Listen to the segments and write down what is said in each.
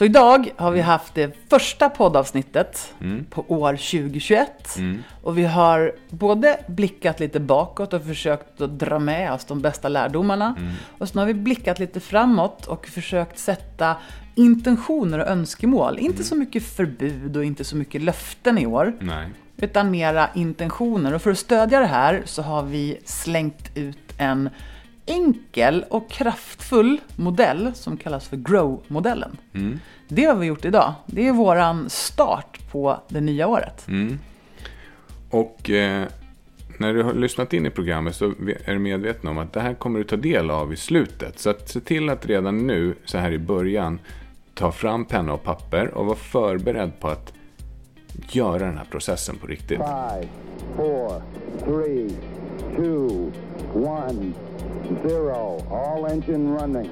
Så idag har vi haft det första poddavsnittet på år 2021. Och vi har både blickat lite bakåt och försökt att dra med oss de bästa lärdomarna. Och sen har vi blickat lite framåt och försökt sätta intentioner och önskemål. Inte så mycket förbud och inte så mycket löften i år. Nej. Utan mera intentioner. Och för att stödja det här så har vi slängt ut en enkel och kraftfull modell som kallas för Grow-modellen. Det har vi gjort idag. Det är våran start på det nya året. Och eh, när du har lyssnat in i programmet så är du medveten om att det här kommer du ta del av i slutet. Så att se till att redan nu, så här i början, ta fram penna och papper och vara förberedd på att göra den här processen på riktigt. Five, four, three, two, one, zero. All engine running.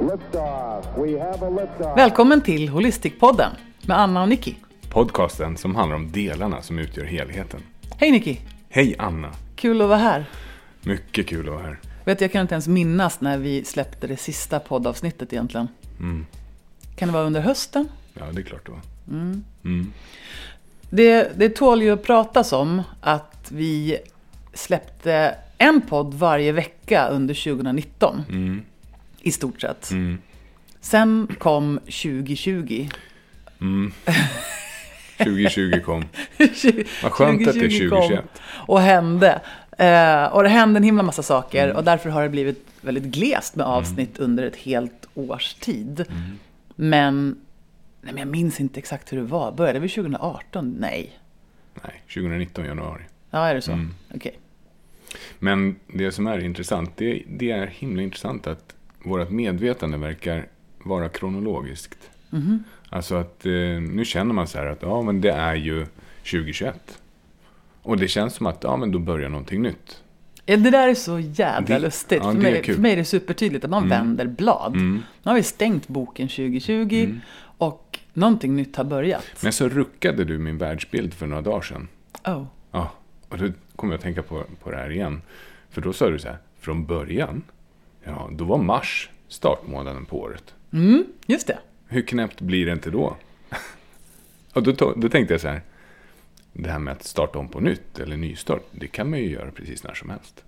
Liftoff. We have a liftoff. Välkommen till Holistic-podden med Anna och Nicky. Podcasten som handlar om delarna som utgör helheten. Hej Nicky! Hej Anna! Kul att vara här. Mycket kul att vara här. Vet du, jag kan inte ens minnas när vi släppte det sista poddavsnittet egentligen. Kan det vara under hösten? Ja, det är klart det var. Det, det tål ju att pratas om att vi släppte en podd varje vecka under 2019. I stort sett. Sen kom 2020. 2020 kom. Vad skönt att det är 2020 kom 2021. Och hände. Eh, och det hände en himla massa saker. Och därför har det blivit väldigt glest med avsnitt under ett helt års tid. Men, nej, men jag minns inte exakt hur det var. Började vi 2018? Nej. Nej, 2019 januari. Ja, är det så? Okej. Men det som är intressant, det, det är himla intressant att vårt medvetande verkar vara kronologiskt. Alltså att eh, nu känner man så här att ja, men det är ju 2021. Och det känns som att ja, men då börjar någonting nytt. Ja, Det där är så jävla Det- lustigt. ja, för, mig, för mig är det supertydligt att man vänder blad. Nu har vi stängt boken 2020 och någonting nytt har börjat. Men så ruckade du min världsbild för några dagar sedan. Oh. Ja, och då kommer jag att tänka på, på det här igen. För då sa du så här, från början, ja, då var mars startmånaden på året. Mm, just det. Hur knäppt blir det inte då? och då, to- då tänkte jag så här, det här med att starta om på nytt, eller nystart, det kan man ju göra precis när som helst.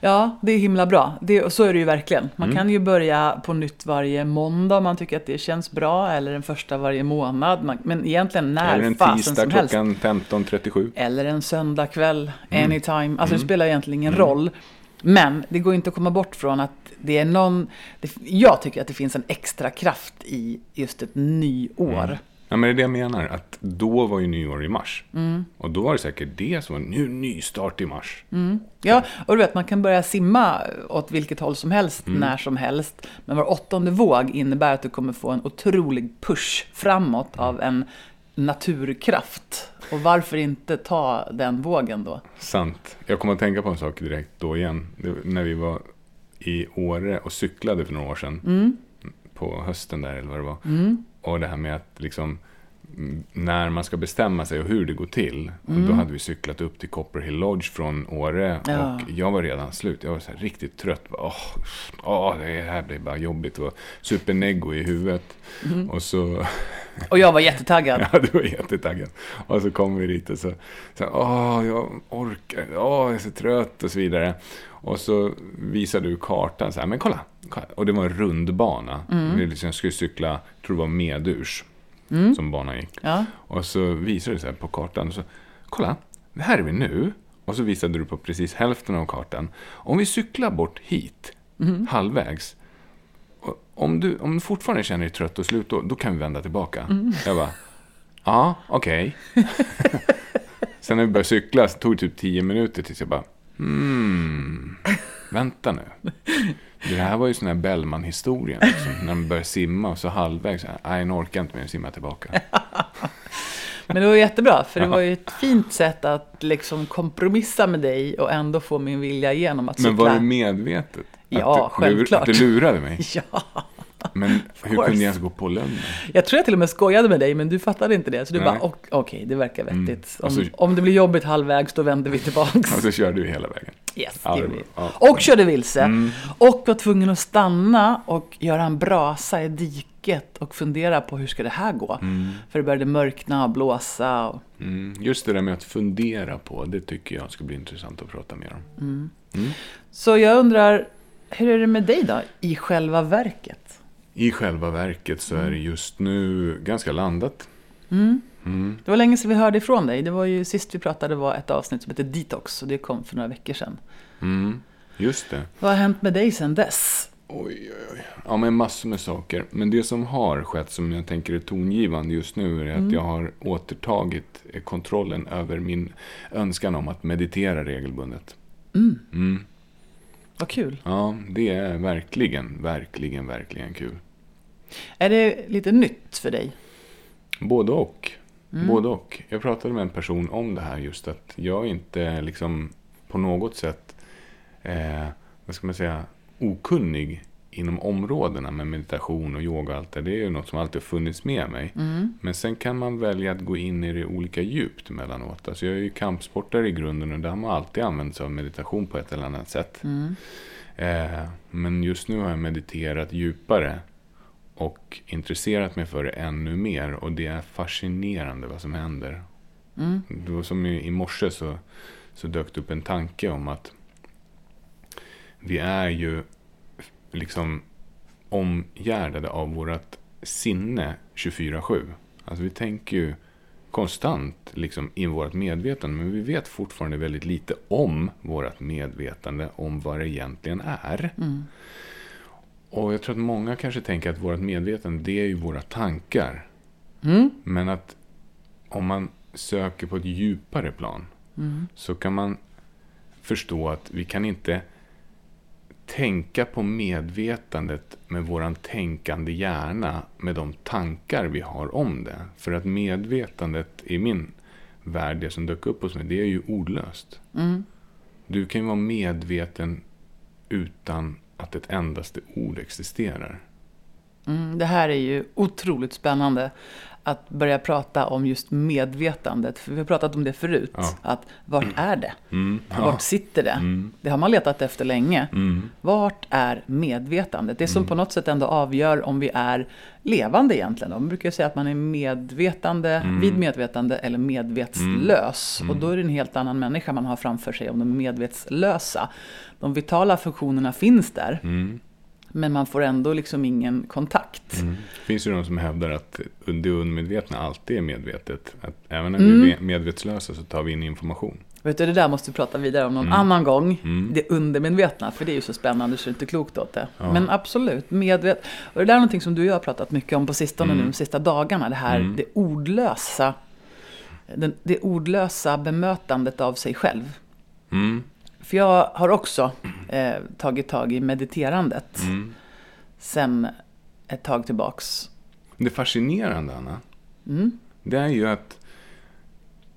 Ja, det är himla bra. Det, så är det ju verkligen. Man Mm. kan ju börja på nytt varje måndag om man tycker att det känns bra. Eller den första varje månad. Man, men egentligen när eller en fasen tisdag som helst. klockan 15.37. Eller en söndagkväll, Mm. anytime. Alltså det spelar egentligen ingen roll. Men det går inte att komma bort från att det är någon... Det, jag tycker att det finns en extra kraft i just ett nyår. Mm. Ja, men det är det jag menar, att då var ju nyår i mars. Mm. Och då var det säkert det som var, nu nystart i mars. Ja, och du vet, man kan börja simma åt vilket håll som helst, Mm. när som helst. Men var åttonde våg innebär att du kommer få en otrolig push framåt Mm. av en naturkraft. Och varför inte ta den vågen då? Sant. Jag kommer att tänka på en sak direkt då igen. När vi var i Åre och cyklade för några år sedan. Mm. På hösten där eller vad det var. Och det här med att liksom mm, när man ska bestämma sig och hur det går till. Och då hade vi cyklat upp till Copper Hill Lodge från Åre. Ja. Och jag var redan slut. Jag var så här riktigt trött. Åh, åh, det här blir bara jobbigt. Det var superneggo i huvudet. Och så... Och jag var jättetaggad. Ja, du var jättetaggad. Och så kommer vi dit och så, så åh, jag orkar, åh, jag är så trött och så vidare. Och så visar du kartan så här, men kolla. kolla. Och det var en rundbana. Mm. Jag skulle cykla, jag tror det var medurs som banan gick. Ja. Och så visade du så här på kartan, och så, kolla, här är vi nu. Och så visade du på precis hälften av kartan. Om vi cyklar bort hit, halvvägs. och Om du, om du fortfarande känner dig trött och slut, då, då kan vi vända tillbaka. Jag bara, ja, okej. Sen när vi började cykla, så tog det typ tio minuter tills jag bara, hmm, vänta nu. Det här var ju sån här Bellman-historien, liksom, när man började simma och så halvvägs, nej, nu orkar inte mer simma tillbaka. Men det var jättebra, för det var ju ett fint sätt att liksom kompromissa med dig och ändå få min vilja igenom att cykla. Men var det medvetet? Ja, att du, självklart. Att du lurade mig? Ja. Men hur kunde jag ens gå på lögnen? Jag tror jag till och med skojade med dig, men du fattade inte det. Så du Nej. bara, "Ok- okej, det verkar vettigt. Och så- Om, om det blir jobbigt halvvägs, då vänder vi tillbaks. Och så körde vi hela vägen. Yes, Ja, det gjorde var- vi. ja. Mm. Och körde vilse. Och var tvungen att stanna och göra en brasa i diket och fundera på hur ska det här gå? För det började mörkna och blåsa. Och... Mm, just det där med att fundera på, det tycker jag ska bli intressant att prata mer om. Så jag undrar, hur är det med dig då, i själva verket? I själva verket så är det just nu ganska landat. Det var länge sedan vi hörde ifrån dig. Det var ju sist vi pratade var ett avsnitt som heter Detox och det kom för några veckor sedan. Mm, just det. Vad har hänt med dig sedan dess? Oj, oj, oj. Ja, men massor med saker. Men det som har skett, som jag tänker är tongivande just nu, är att jag har återtagit kontrollen över min önskan om att meditera regelbundet. Mm. Vad kul. Ja, det är verkligen, verkligen, verkligen kul. Är det lite nytt för dig? Både och. Både och. Jag pratade med en person om det här just att jag inte liksom på något sätt, eh, vad ska man säga, okunnig inom områdena med meditation och yoga och allt det. Det är ju något som alltid funnits med mig. Men sen kan man välja att gå in i det olika djupt emellanåt. Alltså jag är ju kampsportare i grunden och där har man alltid använt sig av meditation på ett eller annat sätt. Eh, men just nu har jag mediterat djupare och intresserat mig för det ännu mer. Och det är fascinerande vad som händer. Det var som i, i morse så, så dök det upp en tanke om att vi är ju liksom omgärdade av vårt sinne 24-7. Alltså vi tänker ju konstant liksom i vårt medvetande, men vi vet fortfarande väldigt lite om vårt medvetande, om vad det egentligen är. Och jag tror att många kanske tänker att vårt medvetande, det är ju våra tankar. Men att om man söker på ett djupare plan så kan man förstå att vi kan inte tänka på medvetandet med våran tänkande hjärna med de tankar vi har om det. För att medvetandet i min värld, det som dök upp hos mig, det är ju ordlöst. Du kan ju vara medveten utan att ett endaste ord existerar. Mm, det här är ju otroligt spännande att börja prata om just medvetandet. För vi har pratat om det förut. Ja. Att vart är det? Mm, Vart sitter det? Det har man letat efter länge. Vart är medvetandet? Det som på något sätt ändå avgör om vi är levande egentligen. Man brukar säga att man är medvetande, vid medvetande eller medvetslös. Och då är det en helt annan människa man har framför sig om de är medvetslösa. De vitala funktionerna finns där. Men man får ändå liksom ingen kontakt. Det finns ju de som hävdar att det undermedvetna alltid är medvetet. Att även när vi är medvetslösa så tar vi in information. Vet du, det där måste vi prata vidare om någon annan gång. Det undermedvetna, för det är ju så spännande så det är inte klokt åt det. Men absolut, medvet... Och det där är någonting som du och jag har pratat mycket om på sistone nu, de sista dagarna. Det här, det ordlösa. Den, det ordlösa bemötandet av sig själv. Mm. För jag har också eh, tagit tag i mediterandet. Sen ett tag tillbaks. Det fascinerande, Anna, det är ju att,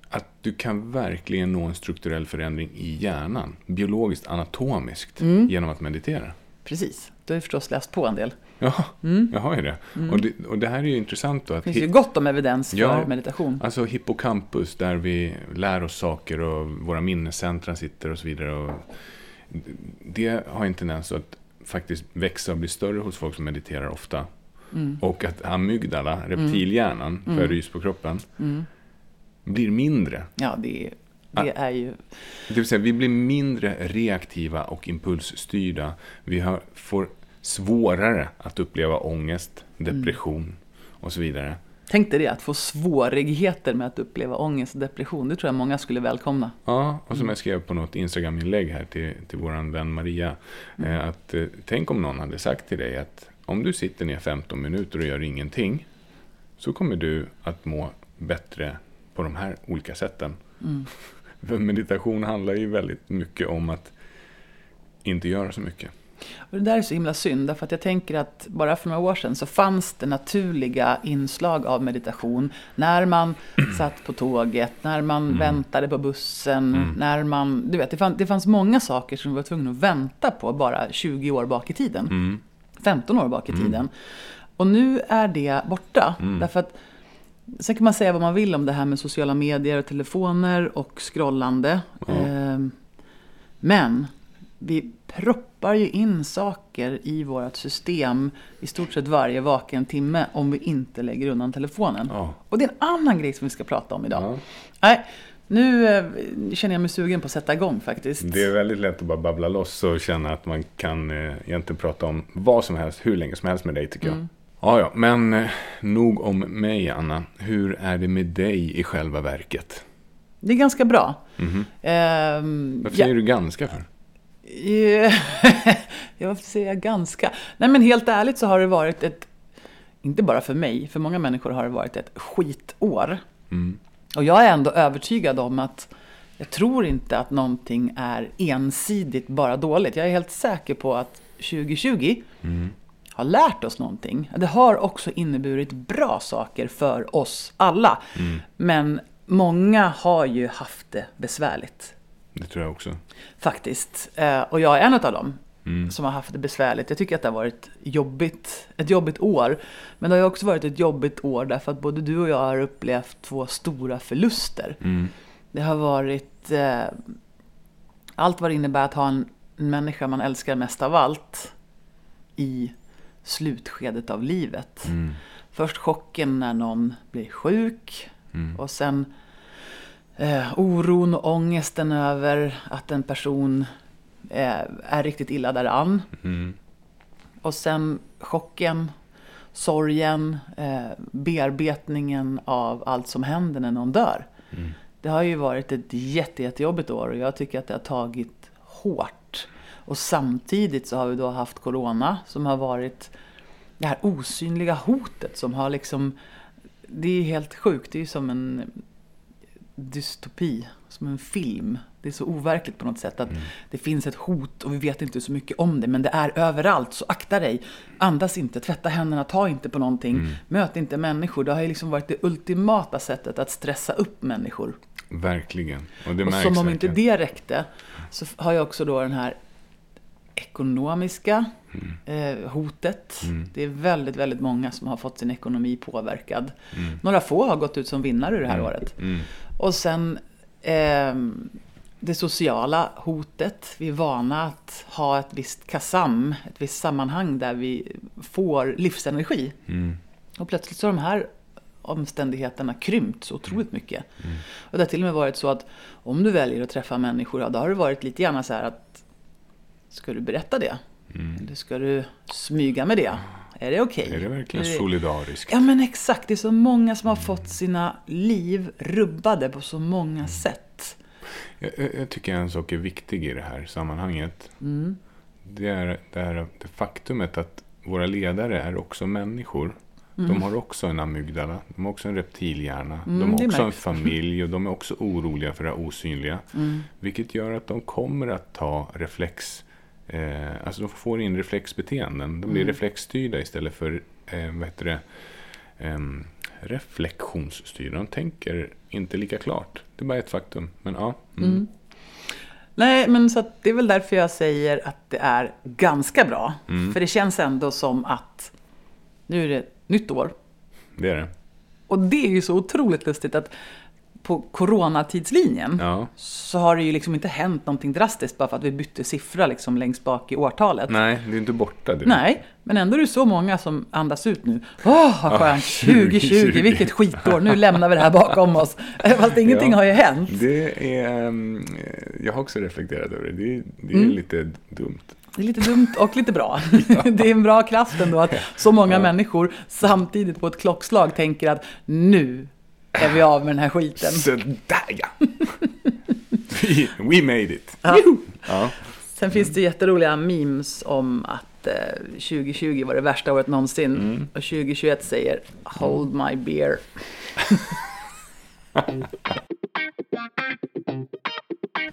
att du kan verkligen nå en strukturell förändring i hjärnan, biologiskt, anatomiskt, genom att meditera. Precis, du har ju förstås läst på en del. Ja, jag har ju det. Och, det. och det här är ju intressant då. Att Det finns ju gott om evidens för Ja. meditation. Alltså hippocampus, där vi lär oss saker och våra minnescentra sitter och så vidare. Och det har en tendens att faktiskt växa och bli större hos folk som mediterar ofta. Och att amygdala, reptilhjärnan, får jag rys på kroppen, blir mindre. Ja, det, det är ju... Det vill säga, vi blir mindre reaktiva och impulsstyrda. Vi har, får svårare att uppleva ångest, depression och så vidare. Tänk dig det, att få svårigheter med att uppleva ångest och depression. Det tror jag många skulle välkomna. Ja, och som jag skrev på något Instagram-inlägg här till, till vår vän Maria. Eh, att eh, tänk om någon hade sagt till dig att om du sitter ner 15 minuter och gör ingenting. Så kommer du att må bättre på de här olika sätten. För meditation handlar ju väldigt mycket om att inte göra så mycket. Och det där är så himla synd, därför att jag tänker att bara för några år sedan så fanns det naturliga inslag av meditation. När man satt på tåget, när man väntade på bussen, när man... Du vet, det fanns, det fanns många saker som vi var tvungna att vänta på bara 20 år bak i tiden. 15 år bak i tiden. Och nu är det borta. Därför att Sen kan man säga vad man vill om det här med sociala medier och telefoner och scrollande. Ehm, Men vi proppar ju in saker i vårt system i stort sett varje vaken timme om vi inte lägger undan telefonen. Ja. Och det är en annan grej som vi ska prata om idag. Ja. Nej, nu eh, känner jag mig sugen på att sätta igång faktiskt. Det är väldigt lätt att bara babbla loss och känna att man kan eh, egentligen prata om vad som helst, hur länge som helst med dig tycker jag. Ja, ja, men eh, nog om mig, Anna. Hur är det med dig i själva verket? Det är ganska bra. Mhm. Ehm, Varför ja- säger du ganska för? Ja, varför säger jag ganska? Nej men helt ärligt så har det varit ett, inte bara för mig, för många människor har det varit ett skitår. Mm. Och jag är ändå övertygad om att jag tror inte att någonting är ensidigt bara dåligt. Jag är helt säker på att 2020 Mm. har lärt oss någonting. Det har också inneburit bra saker för oss alla. Mm. Men många har ju haft det besvärligt. Det tror jag också. Faktiskt. Eh, Och jag är en av dem Mm. som har haft det besvärligt. Jag tycker att det har varit jobbigt, ett jobbigt år. Men det har också varit ett jobbigt år därför att både du och jag har upplevt två stora förluster. Mm. Det har varit eh, allt vad det innebär att ha en människa man älskar mest av allt i slutskedet av livet. Mm. Först chocken när någon blir sjuk Mm. och sen eh, oron och ångesten över att en person eh, är riktigt illa däran. Mm. Och sen chocken, sorgen, eh, bearbetningen av allt som händer när någon dör. Mm. Det har ju varit ett jätte, jättejobbigt år och jag tycker att det har tagit hårt. Och samtidigt så har vi då haft corona som har varit det här osynliga hotet som har liksom... Det är helt sjukt, det är ju som en dystopi, som en film. Det är så overkligt på något sätt att det finns ett hot och vi vet inte så mycket om det men det är överallt så akta dig. Andas inte, tvätta händerna, ta inte på någonting, möt inte människor. Det har ju liksom varit det ultimata sättet att stressa upp människor. Verkligen. Och det Och märks som om inte det räckte så har jag också då den här ekonomiska Mm. eh, hotet. Det är väldigt, väldigt många som har fått sin ekonomi påverkad. Mm. Några få har gått ut som vinnare det här året. Mm. Och sen ehm, det sociala hotet. Vi är vana att ha ett visst kasam, ett visst sammanhang där vi får livsenergi. Mm. Och plötsligt så har de här omständigheterna krympt så otroligt mycket. Mm. Och det har till och med varit så att om du väljer att träffa människor, ja, då har det varit lite grann så här att Ska du berätta det? Mm. Eller ska du smyga med det? Är det okej? Är det verkligen Är det- solidariskt? Ja men exakt, det är så många som har fått sina liv rubbade på så många sätt. Jag, jag, tycker en sak är viktig i det här sammanhanget. Mm. Det är det, här, det faktumet att våra ledare är också människor. De har också en amygdala, de har också en reptilhjärna, Mm, de har också en märks. familj och de är också oroliga för det osynliga. Mm. Vilket gör att de kommer att ta reflex, eh, alltså de får in reflexbeteenden. De blir Mm. reflexstyrda istället för, eh, vad heter det, ehm, reflektionsstyrda. De tänker inte lika klart. Det är bara ett faktum. Men ja. Mm. Mm. Nej, men så det är väl därför jag säger att det är ganska bra. Mm. För det känns ändå som att nu är det nytt år. Det är det. Och det är ju så otroligt lustigt att på coronatidslinjen Ja. så har det ju liksom inte hänt någonting drastiskt bara för att vi bytte siffra liksom längst bak i årtalet. Nej, det är inte borta. Det. Nej, men ändå är det så många som andas ut nu. Åh, vad skönt! 2020, 2020. vilket skitår! Nu lämnar vi det här bakom oss. Fast ingenting Ja. har ju hänt. Det är, ehm, jag har också reflekterat över det. Det är, det är Mm. lite dumt. Det är lite dumt och lite bra. Det är en bra kraft ändå att så många människor samtidigt på ett klockslag tänker att nu är vi av med den här skiten. Så där ja! We, we made it. Ja. Ja. Sen finns det jätteroliga memes om att eh, 2020 var det värsta året någonsin. Mm. Och 2021 säger Hold my beer.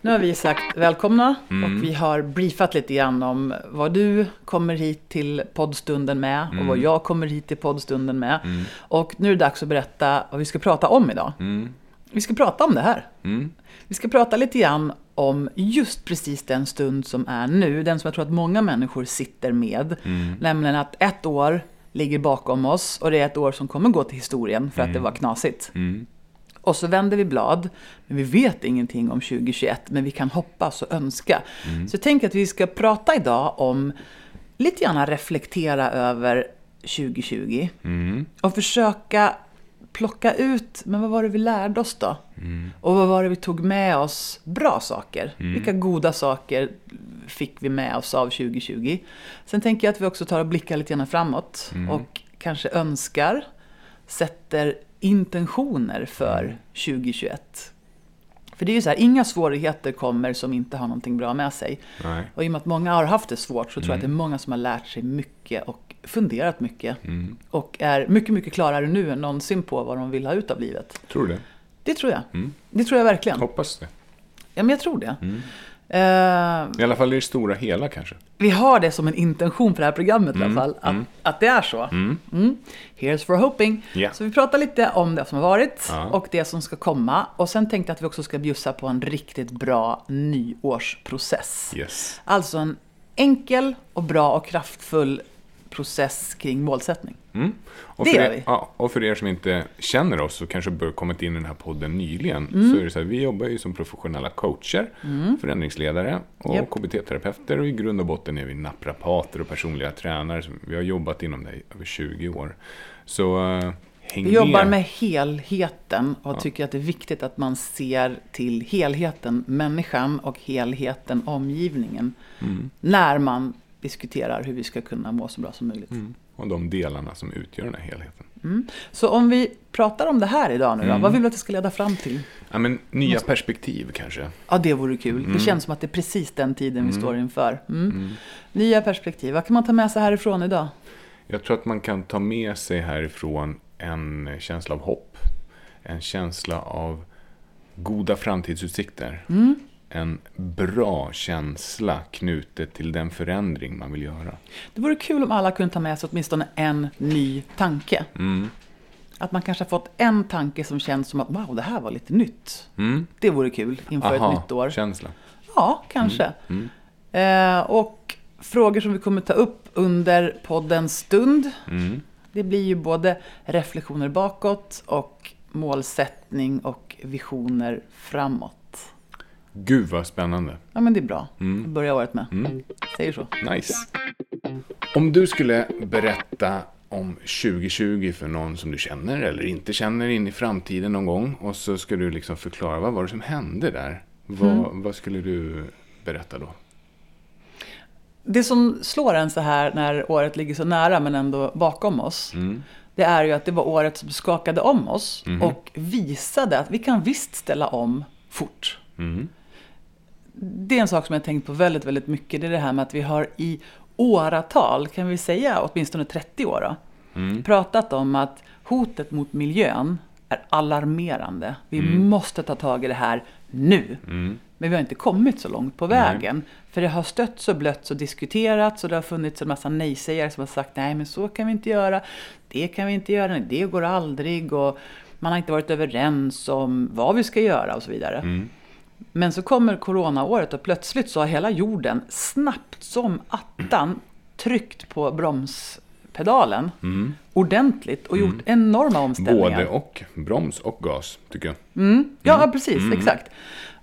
Nu har vi sagt välkomna Mm. och vi har briefat lite grann om vad du kommer hit till poddstunden med och Mm. vad jag kommer hit till poddstunden med. Och nu är det dags att berätta vad vi ska prata om idag. Mm. Vi ska prata om det här. Mm. Vi ska prata lite grann om just precis den stund som är nu, den som jag tror att många människor sitter med. Mm. Nämligen att ett år ligger bakom oss och det är ett år som kommer gå till historien för att det var knasigt. Mm. Och så vänder vi blad, men vi vet ingenting om 2021, men vi kan hoppas och önska. Så jag tänker att vi ska prata idag om, lite grann reflektera över 2020. Och försöka plocka ut, men vad var det vi lärde oss då? Och vad var det vi tog med oss bra saker? Vilka goda saker fick vi med oss av 2020? Sen tänker jag att vi också tar och blickar lite grann framåt och kanske önskar, sätter intentioner för 2021. För det är ju så här, inga svårigheter kommer som inte har någonting bra med sig. Nej. Och i och med att många har haft det svårt så tror jag att det är många som har lärt sig mycket och funderat mycket. Och är mycket, mycket klarare nu än någonsin på vad de vill ha ut av livet. Tror du det? Det tror jag. Det tror jag verkligen. Hoppas det. Ja, men jag tror det. Eh, I alla fall i det stora hela kanske. vi har det som en intention för det här programmet i alla fall, att, att det är så. Mm. Here's for hoping. Ja. Så vi pratar lite om det som har varit Ja. och det som ska komma. Och sen tänkte jag att vi också ska bjussa på en riktigt bra nyårsprocess. Yes. Alltså en enkel och bra och kraftfull process kring målsättning. Mm. Och, Det för gör er, vi. Ja, och för er som inte känner oss och kanske bör kommit in i den här podden nyligen. Mm. Så är det så här, vi jobbar ju som professionella coacher, förändringsledare och Japp. KBT-terapeuter. Och i grund och botten är vi naprapater och personliga tränare. Vi har jobbat inom det i över 20 år. Så uh, häng Vi jobbar med. helheten och tycker att det är viktigt att man ser till helheten, människan och helheten, omgivningen. Mm. När man diskuterar hur vi ska kunna må så bra som möjligt. Mm. Och de delarna som utgör den här helheten. Så om vi pratar om det här idag nu då, Mm. vad vill du att det ska leda fram till? Ja, men nya perspektiv kanske. Ja, det vore kul. Mm. Det känns som att det är precis den tiden vi står inför. Mm. Nya perspektiv. Vad kan man ta med sig härifrån idag? Jag tror att man kan ta med sig härifrån en känsla av hopp. En känsla av goda framtidsutsikter. En bra känsla knutet till den förändring man vill göra. Det vore kul om alla kunde ta med sig åtminstone en ny tanke. Mm. Att man kanske har fått en tanke som känns som att wow, det här var lite nytt. Mm. Det vore kul inför ett nytt år. känsla. Ja, kanske. Mm. Eh, och frågor som vi kommer ta upp under poddens stund. Mm. Det blir ju både reflektioner bakåt och målsättning och visioner framåt. Gud vad spännande. Ja, men det är bra. Mm. att Börja året med. Mm. Säger så. Nice. Om du skulle berätta om 2020 för någon som du känner eller inte känner in i framtiden någon gång och så ska du liksom förklara vad var det som hände där? Vad, Mm. vad skulle du berätta då? Det som slår en så här när året ligger så nära men ändå bakom oss. Mm. Det är ju att det var året som skakade om oss Mhm. och visade att vi kan visst ställa om fort. Mm. Det är en sak som jag har tänkt på väldigt, väldigt mycket. Det är det här med att vi har i åratal, kan vi säga åtminstone 30 år då, Mm. pratat om att hotet mot miljön är alarmerande. Vi måste ta tag i det här nu. Mm. Men vi har inte kommit så långt på vägen. För det har stötts och blötts och diskuterats och det har funnits en massa nej-sägare som har sagt nej men så kan vi inte göra, det kan vi inte göra, nej, det går aldrig och man har inte varit överens om vad vi ska göra och så vidare. Mm. Men så kommer coronaåret och plötsligt så har hela jorden snabbt som attan tryckt på bromspedalen Mm. ordentligt och gjort enorma omställningar. Både och. Broms och gas, tycker jag. Mm. Ja, precis. Exakt.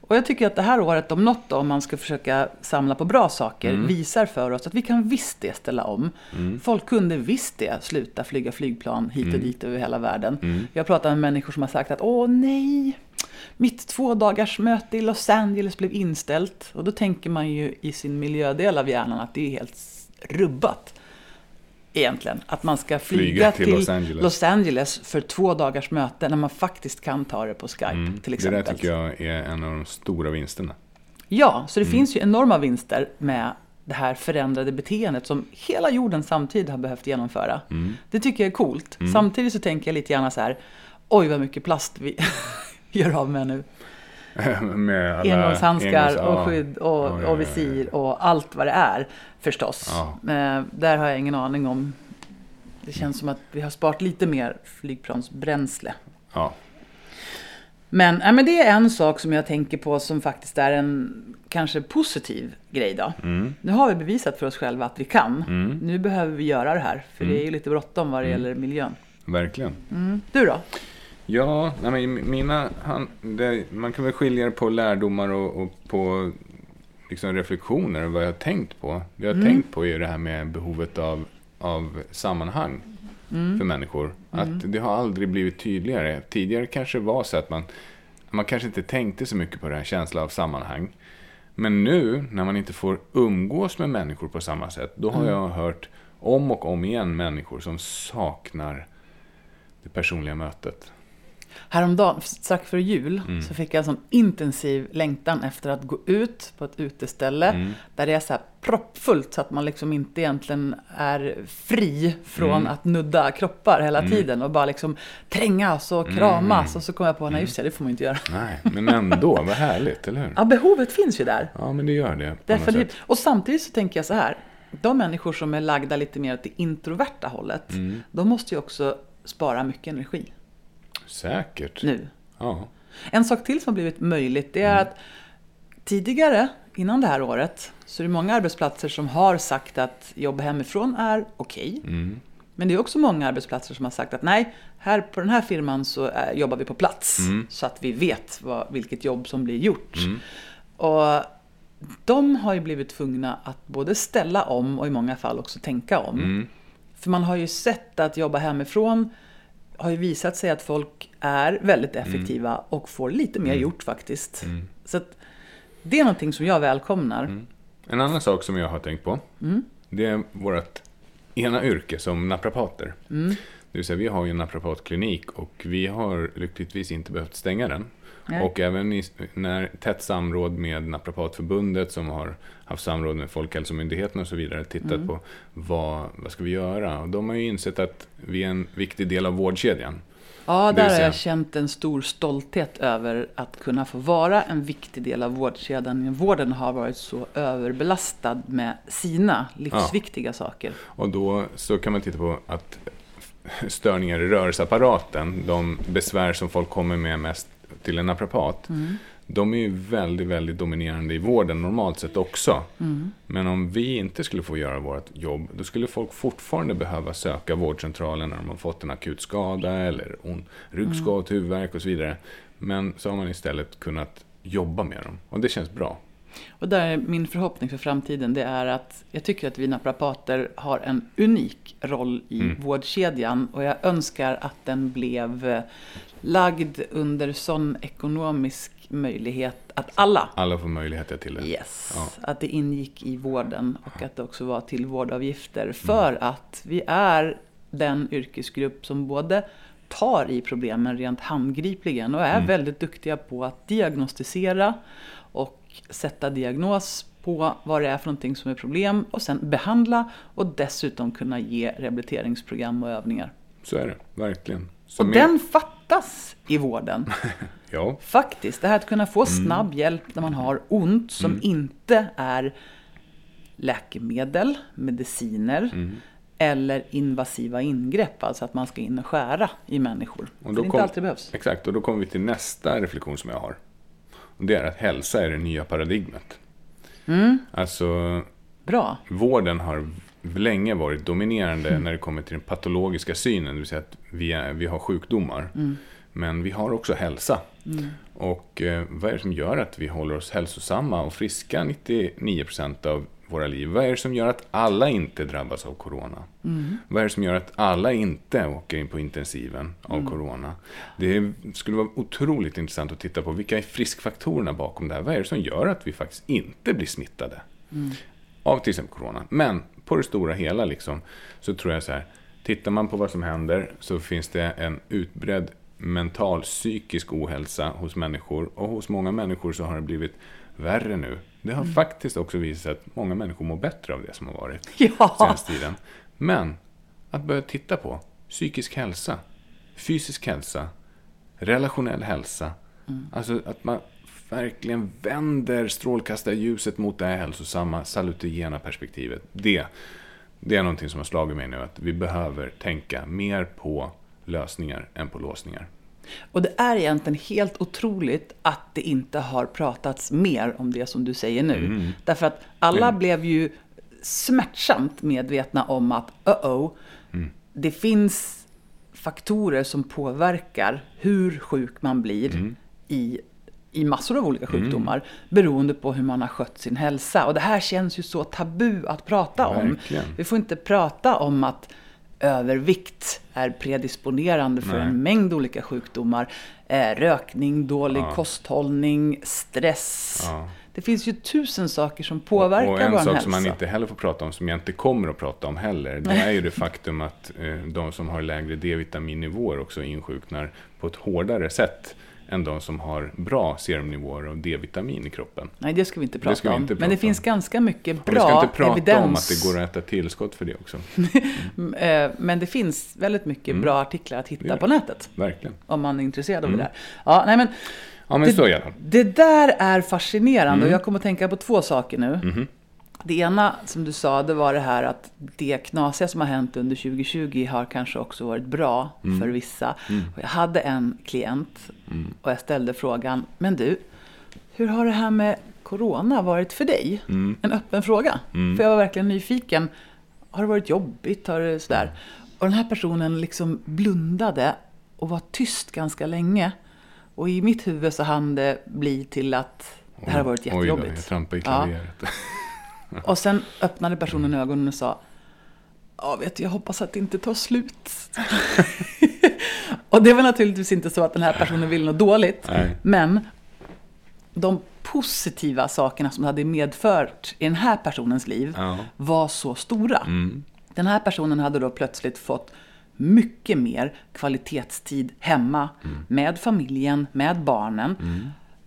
Och jag tycker att det här året om något, då, om man ska försöka samla på bra saker, visar för oss att vi kan visst det ställa om. Folk kunde visst det sluta flyga flygplan hit och dit över hela världen. Jag har pratat med människor som har sagt att åh nej, mitt två dagars möte i Los Angeles blev inställt. Och då tänker man ju i sin miljödel av hjärnan att det är helt rubbat. Egentligen. Att man ska flyga, Flyga till till, Los Angeles. Los Angeles för två dagars möte när man faktiskt kan ta det på Skype till Mm. Det exempel. där tycker jag är en av de stora vinsterna. Ja, så Mm. det finns ju enorma vinster med det här förändrade beteendet som hela jorden samtidigt har behövt genomföra. Mm. Det tycker jag är coolt. Samtidigt så tänker jag lite grann så här, oj vad mycket plast vi gör av med nu. Med alla Engångshandskar engångs- och ja. skydd och, Ja, ja, och visir och allt vad det är förstås. Eh, där har jag ingen aning om. Det känns som att vi har sparat lite mer flygplansbränsle. Men, ja, men det är en sak som jag tänker på som faktiskt är en kanske positiv grej då. Mm. Nu har vi bevisat för oss själva att vi kan. Mm. Nu behöver vi göra det här. För det är ju lite bråttom vad det gäller miljön. Verkligen. Mm. Du då? Ja, nej, men mina, han, det, man kan väl skilja det på lärdomar och, och på liksom reflektioner, vad jag har tänkt på. Det jag har tänkt på är det här med behovet av, av sammanhang för människor. Att det har aldrig blivit tydligare. Tidigare kanske det var så att man, man kanske inte tänkte så mycket på den här känslan av sammanhang. Men nu, när man inte får umgås med människor på samma sätt, då har jag hört om och om igen människor som saknar det personliga mötet. Häromdagen, strax före jul, så fick jag en sån intensiv längtan efter att gå ut på ett uteställe där det är så här proppfullt så att man liksom inte egentligen är fri från att nudda kroppar hela tiden och bara liksom trängas och kramas. Och så kom jag på, nej just det, det får man inte göra. Nej, men ändå, vad härligt, eller hur? Ja, behovet finns ju där. Ja, men det gör det. Definitivt. Och samtidigt så tänker jag så här. De människor som är lagda lite mer åt det introverta hållet, de måste ju också spara mycket energi Säkert. nu. Ja. En sak till som har blivit möjligt, det är att tidigare, innan det här året, så är det många arbetsplatser som har sagt att jobb hemifrån är okej. Men det är också många arbetsplatser som har sagt att nej, här på den här firman så är, jobbar vi på plats. Så att vi vet vad, vilket jobb som blir gjort. Och de har ju blivit tvungna att både ställa om och i många fall också tänka om. För man har ju sett att jobba hemifrån har ju visat sig att folk är väldigt effektiva och får lite mer gjort faktiskt. Så att det är någonting som jag välkomnar. En annan sak som jag har tänkt på, det är vårt ena yrke som naprapater. Det vill säga, vi har ju en naprapatklinik och vi har lyckligtvis inte behövt stänga den. Nej. Och även i när, tätt samråd med Naprapatförbundet som har haft samråd med Folkhälsomyndigheten och så vidare tittat på vad, vad ska vi göra. Och de har ju insett att vi är en viktig del av vårdkedjan. Ja, där har jag känt en stor stolthet över att kunna få vara en viktig del av vårdkedjan. Vården har varit så överbelastad med sina livsviktiga saker. Och då så kan man titta på att störningar i rörelseapparaten, de besvär som folk kommer med mest till en naprapat, de är ju väldigt, väldigt dominerande i vården normalt sett också. Men om vi inte skulle få göra vårt jobb, då skulle folk fortfarande behöva söka vårdcentralen när de har fått en akut skada eller on, ryggskott, huvudvärk och så vidare. Men så har man istället kunnat jobba med dem och det känns bra. Och där är min förhoppning för framtiden, det är att jag tycker att vi naprapater har en unik roll i Mm. vårdkedjan och jag önskar att den blev eh, lagd under sån ekonomisk möjlighet att alla Alla får möjligheter till det. Yes, Ja. att det ingick i vården och att det också var till vårdavgifter. För att vi är den yrkesgrupp som både tar i problemen rent handgripligen och är väldigt duktiga på att diagnostisera sätta diagnos på vad det är för någonting som är problem och sen behandla och dessutom kunna ge rehabiliteringsprogram och övningar. Så är det, verkligen. Så Och med- den fattas i vården. Ja, Faktiskt, det här att kunna få snabb hjälp när man har ont som inte är läkemedel, mediciner eller invasiva ingrepp. Alltså att man ska in och skära i människor. Och då det kom- inte alltid behövs. Exakt, och då kommer vi till nästa reflektion som jag har. Det är att hälsa är det nya paradigmet. Mm. Alltså, Bra. vården har länge varit dominerande när det kommer till den patologiska synen, det vill säga att vi, är, vi har sjukdomar. Men vi har också hälsa. Och eh, vad är det som gör att vi håller oss hälsosamma och friska 99% av våra liv? Vad är det som gör att alla inte drabbas av corona? Vad är det som gör att alla inte åker in på intensiven av corona? Det skulle vara otroligt intressant att titta på vilka är friskfaktorerna bakom det här? Vad är det som gör att vi faktiskt inte blir smittade? av till exempel corona. Men på det stora hela liksom, så tror jag så här, tittar man på vad som händer så finns det en utbredd mental psykisk ohälsa hos människor och hos många människor så har det blivit värre nu. Det har faktiskt också visat sig att många människor mår bättre av det som har varit Ja, senaste tiden. Men att börja titta på psykisk hälsa, fysisk hälsa, relationell hälsa. Alltså att man verkligen vänder strålkastarljuset mot det här hälsosamma, salutogena perspektivet. Det, det är någonting som har slagit mig nu, att vi behöver tänka mer på lösningar än på låsningar. Och det är egentligen helt otroligt att det inte har pratats mer om det som du säger nu. Därför att alla blev ju smärtsamt medvetna om att uh-oh, det finns faktorer som påverkar hur sjuk man blir Mm. i, i massor av olika sjukdomar beroende på hur man har skött sin hälsa. Och det här känns ju så tabu att prata om. Verkligen. Vi får inte prata om att övervikt är predisponerande för Nej. en mängd olika sjukdomar. Eh, rökning, dålig Ja. kosthållning, stress. Ja. Det finns ju tusen saker som påverkar och en vår sak hälsa. som man inte heller får prata om, som jag inte kommer att prata om heller, det är ju det faktum att eh, de som har lägre D-vitaminnivåer också insjuknar på ett hårdare sätt än de som har bra serumnivåer av D-vitamin i kroppen. Nej, det ska vi inte prata vi om. inte Men prata det finns om. ganska mycket Och vi ska bra inte prata evidens. om att det går att äta tillskott för det också. Eh, Men det finns väldigt mycket bra artiklar att Mm. Det hitta gör på nätet. Verkligen. Om man är intresserad av Mm. det där. Ja, nej men, Ja, men så i alla fall. det där är fascinerande Mm. och jag kommer att tänka på två saker nu. Mhm. Det ena som du sa, det var det här att det knasiga som har hänt under 2020 har kanske också varit bra Mm. för vissa. Och jag hade en klient och jag ställde frågan, men du, hur har det här med corona varit för dig? Mm. En öppen fråga. För jag var verkligen nyfiken. Har det varit jobbigt? Har det sådär? Och den här personen liksom blundade och var tyst ganska länge. Och i mitt huvud så hann det bli till att det här har varit Oj då, jättejobbigt. jag trampade i Ja. Och sen öppnade personen ögonen och sa Ja, vet du, jag hoppas att det inte tar slut. och det var naturligtvis inte så att den här personen ville något dåligt. Nej. Men de positiva sakerna som hade medfört i den här personens liv Ja. var så stora. Mm. Den här personen hade då plötsligt fått mycket mer kvalitetstid hemma med familjen, med barnen.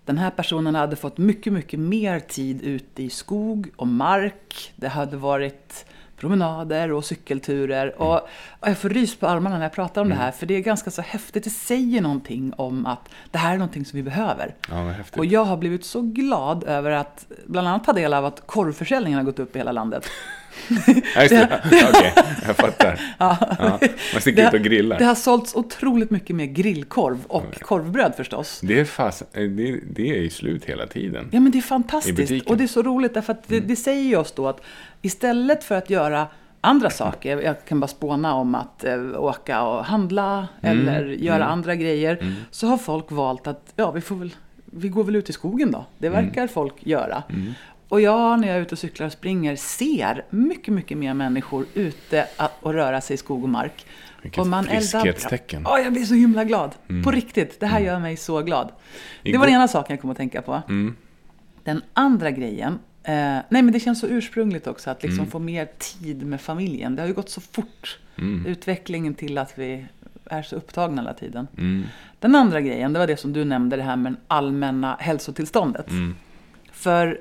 Den här personen hade fått mycket, mycket mer tid ute i skog och mark. Det hade varit promenader och cykelturer. Och, och jag får rys på armarna när jag pratar om det här, för det är ganska så häftigt. Det säger någonting om att det här är någonting som vi behöver. Ja. Och jag har blivit så glad över att bland annat ta del av att korvförsäljningen har gått upp i hela landet. Ja, just det. Okej, jag fattar. Ja. Man sticker ut och grillar. Det har sålts otroligt mycket mer grillkorv och korvbröd förstås. Det är, fast, det, det är ju slut hela tiden. Ja men det är fantastiskt. Mm. Och det är så roligt därför att det, det säger ju oss då att istället för att göra andra saker, jag kan bara spåna om att eh, åka och handla Mm. eller göra andra grejer, så har folk valt att ja, vi, får väl, vi går väl ut i skogen då. Det Mm. verkar folk göra. Och jag när jag är ute och cyklar och springer ser mycket, mycket mer människor ute att- och röra sig i skog och mark. Vilket och man friskhetstecken. Ja, jag blir så himla glad. På riktigt, det här gör mig så glad. Det var den ena saken jag kom att tänka på. Mm. Den andra grejen, eh, nej men det känns så ursprungligt också att liksom Mm. få mer tid med familjen. Det har ju gått så fort, Mm. utvecklingen till att vi är så upptagna hela tiden. Mm. Den andra grejen, det var det som du nämnde, det här med det allmänna hälsotillståndet. Mm. För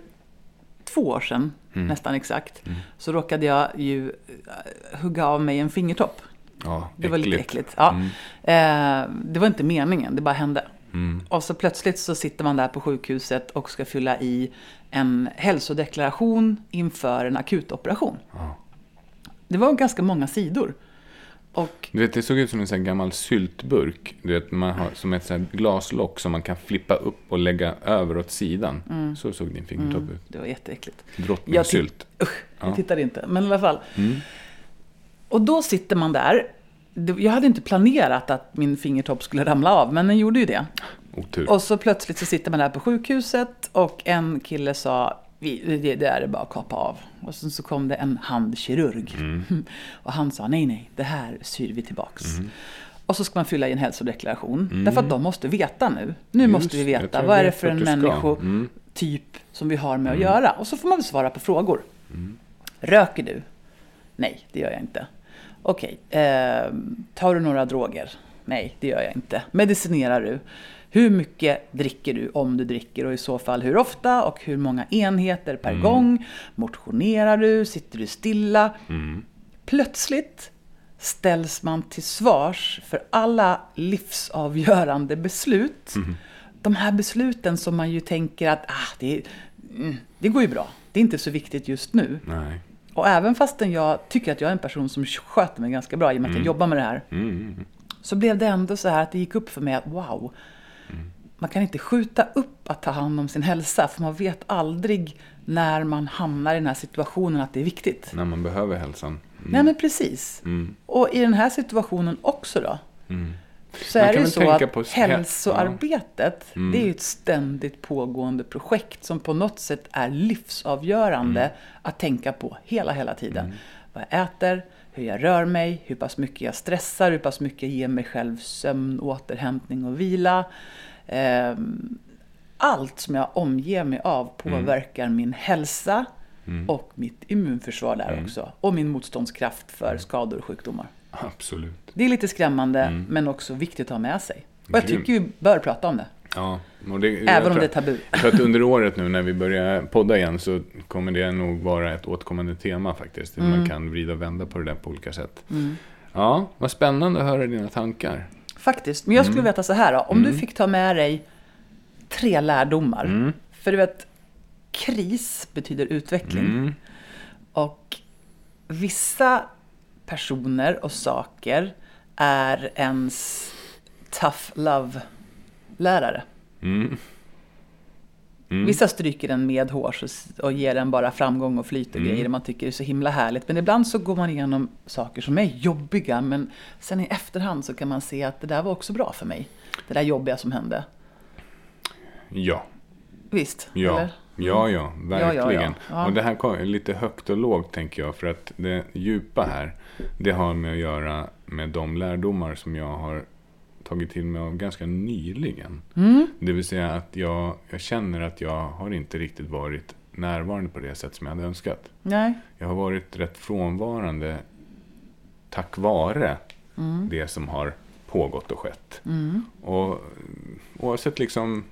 två år sedan, nästan exakt, Mm. så råkade jag ju eh, hugga av mig en fingertopp. Ja, Det var lite äckligt. äckligt. Ja. Mm. Eh, det var inte meningen, det bara hände. Mm. Och så plötsligt så sitter man där på sjukhuset och ska fylla i en hälsodeklaration inför en akutoperation. Ja. Det var ganska många sidor. Och Du vet, det såg ut som en sån här gammal syltburk. Du vet, man har som ett här glaslock som man kan flippa upp och lägga över åt sidan. Så såg din fingertopp ut. det var jätteäckligt. Drottningsylt. Usch, jag Ja. tittade inte. Men i alla fall. Mm. Och då sitter man där. Jag hade inte planerat att min fingertopp skulle ramla av, men den gjorde ju det. Otur. Och så plötsligt så sitter man där på sjukhuset och en kille sa "Vi- det, det är bara att kapa av. Och sen så kom det en handkirurg. Och han sa nej, nej, det här syr vi tillbaks. Och så ska man fylla i en hälsodeklaration. Därför att de måste veta nu. Nu Just, måste vi veta, vad är det för en människotyp Mm. som vi har med att göra. Och så får man svara på frågor. Röker du? Nej, det gör jag inte. Okej, eh, tar du några droger? Nej, det gör jag inte. Medicinerar du? Hur mycket dricker du om du dricker och i så fall hur ofta och hur många enheter per gång? Motionerar du? Sitter du stilla? Plötsligt ställs man till svars för alla livsavgörande beslut. De här besluten som man ju tänker att ah, det, mm, det går ju bra. Det är inte så viktigt just nu. Nej. Och även fastän jag tycker att jag är en person som sköter mig ganska bra i och med att jag jobbar med det här. Mm. Mm. Så blev det ändå så här att det gick upp för mig att wow, man kan inte skjuta upp att ta hand om sin hälsa. För man vet aldrig när man hamnar i den här situationen att det är viktigt. När man behöver hälsan. Mm. Nej men precis. Mm. Och i den här situationen också då. Så Man är det ju så att på hälsoarbetet, Mm. det är ju ett ständigt pågående projekt som på något sätt är livsavgörande Mm. att tänka på hela, hela tiden. Vad jag äter, hur jag rör mig, hur pass mycket jag stressar, hur pass mycket jag ger mig själv sömn, återhämtning och vila. Ehm, Allt som jag omger mig av påverkar min hälsa och mitt immunförsvar där också. Och min motståndskraft för skador och sjukdomar. Absolut. Det är lite skrämmande, men också viktigt att ha med sig. Och jag tycker vi bör prata om det. Ja, det, Även om det är tabu. Tror att under året nu när vi börjar podda igen så kommer det nog vara ett återkommande tema faktiskt. Hur Mm. man kan vrida och vända på det där på olika sätt. Ja, vad spännande att höra dina tankar. Faktiskt. Men jag Mm. skulle veta så här då. Om du fick ta med dig tre lärdomar. Mm. För du vet, kris betyder utveckling. Mm. Och vissa personer och saker är ens tough love-lärare. Mm. Vissa stryker den med hårs och, ger den bara framgång och flyt och Mm. grejer man tycker är så himla härligt. Men ibland så går man igenom saker som är jobbiga men sen i efterhand så kan man se att det där var också bra för mig. Det där jobbiga som hände. Ja, Visst? ja. Eller? Ja, ja, verkligen. ja, ja. Ja. Och det här kom- är lite högt och lågt tänker jag. För att det djupa här, det har med att göra med de lärdomar som jag har tagit till mig av ganska nyligen. Mm. Det vill säga att jag, jag känner att jag har inte riktigt varit närvarande på det sätt som jag hade önskat. Nej. Jag har varit rätt frånvarande tack vare Mm. det som har pågått och skett. Och oavsett liksom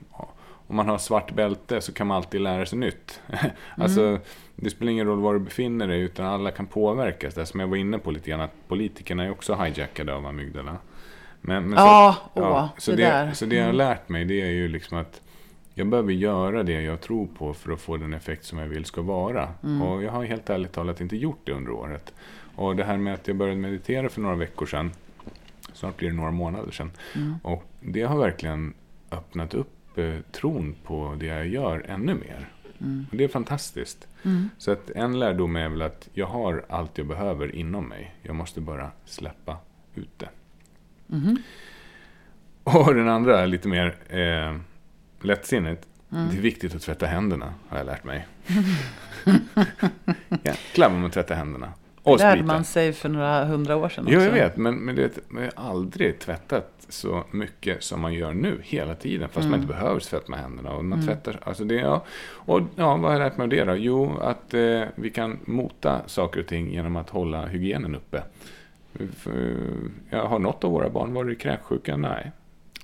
om man har svart bälte så kan man alltid lära sig nytt. alltså, det spelar ingen roll var du befinner dig utan alla kan påverkas. Det som jag var inne på lite grann att politikerna är också hijackade av amygdala. Men, men Ja, så, åh, så det det, där. så det jag har lärt mig det är ju liksom att jag behöver göra det jag tror på för att få den effekt som jag vill ska vara. Och jag har helt ärligt talat inte gjort det under året. Och det här med att jag började meditera för några veckor sedan. Snart blir det några månader sedan. Och det har verkligen öppnat upp eh, tron på det jag gör ännu mer. Och det är fantastiskt. Så att en lärdom är väl att jag har allt jag behöver inom mig. Jag måste bara släppa ut det. Och den andra är lite mer eh, lättsinnigt. Det är viktigt att tvätta händerna, har jag lärt mig. Jäklar vad man tvättar händerna. Och Det lärde man sig för några hundra år sedan Jo, jag också. vet. Men, men det, man har aldrig tvättat så mycket som man gör nu hela tiden. Fast man inte behöver tvätta med händerna. Och man tvättar, alltså det, ja. Och ja, vad har jag lärt mig av det då? Jo, att eh, vi kan mota saker och ting genom att hålla hygienen uppe. Ja, har något av våra barn varit kräksjuka? Nej.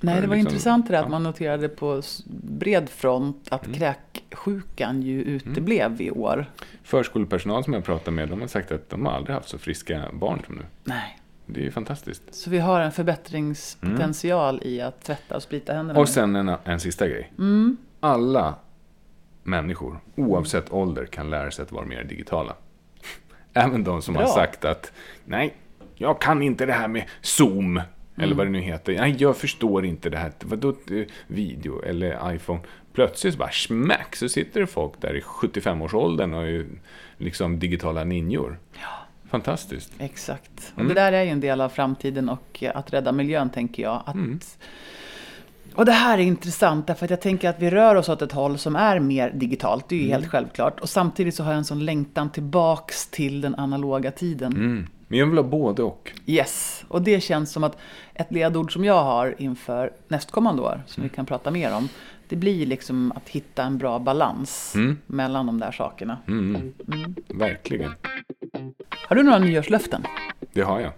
Nej, det var Liksom, intressant det där ja. att man noterade på bred front att Mm. kräksjukan ju uteblev i år. Förskolepersonal som jag pratar med, de har sagt att de har aldrig haft så friska barn som nu. Nej. Det är ju fantastiskt. Så vi har en förbättringspotential i att tvätta och sprita händerna. Mm. Och sen en, en sista grej. Mm. Alla människor, oavsett ålder, kan lära sig att vara mer digitala. Även de som Bra. har sagt att nej, jag kan inte det här med Zoom. Eller vad det nu heter. Nej, jag förstår inte det här. Vadå eh, video eller iPhone? Plötsligt så bara smack så sitter det folk där i 75-årsåldern och är liksom digitala ninjor. Fantastiskt. Exakt. Och Mm. det där är ju en del av framtiden och eh, att rädda miljön tänker jag. Att... Mm. Och det här är intressant därför att jag tänker att vi rör oss åt ett håll som är mer digitalt. Det är ju Mm. helt självklart. Och samtidigt så har jag en sån längtan tillbaks till den analoga tiden. Mm. Men jag vill ha både och. Yes, och det känns som att ett ledord som jag har inför nästkommande år, som vi kan prata mer om, det blir liksom att hitta en bra balans Mm. mellan de där sakerna. Mm. Verkligen. Har du några nyårslöften? Det har jag.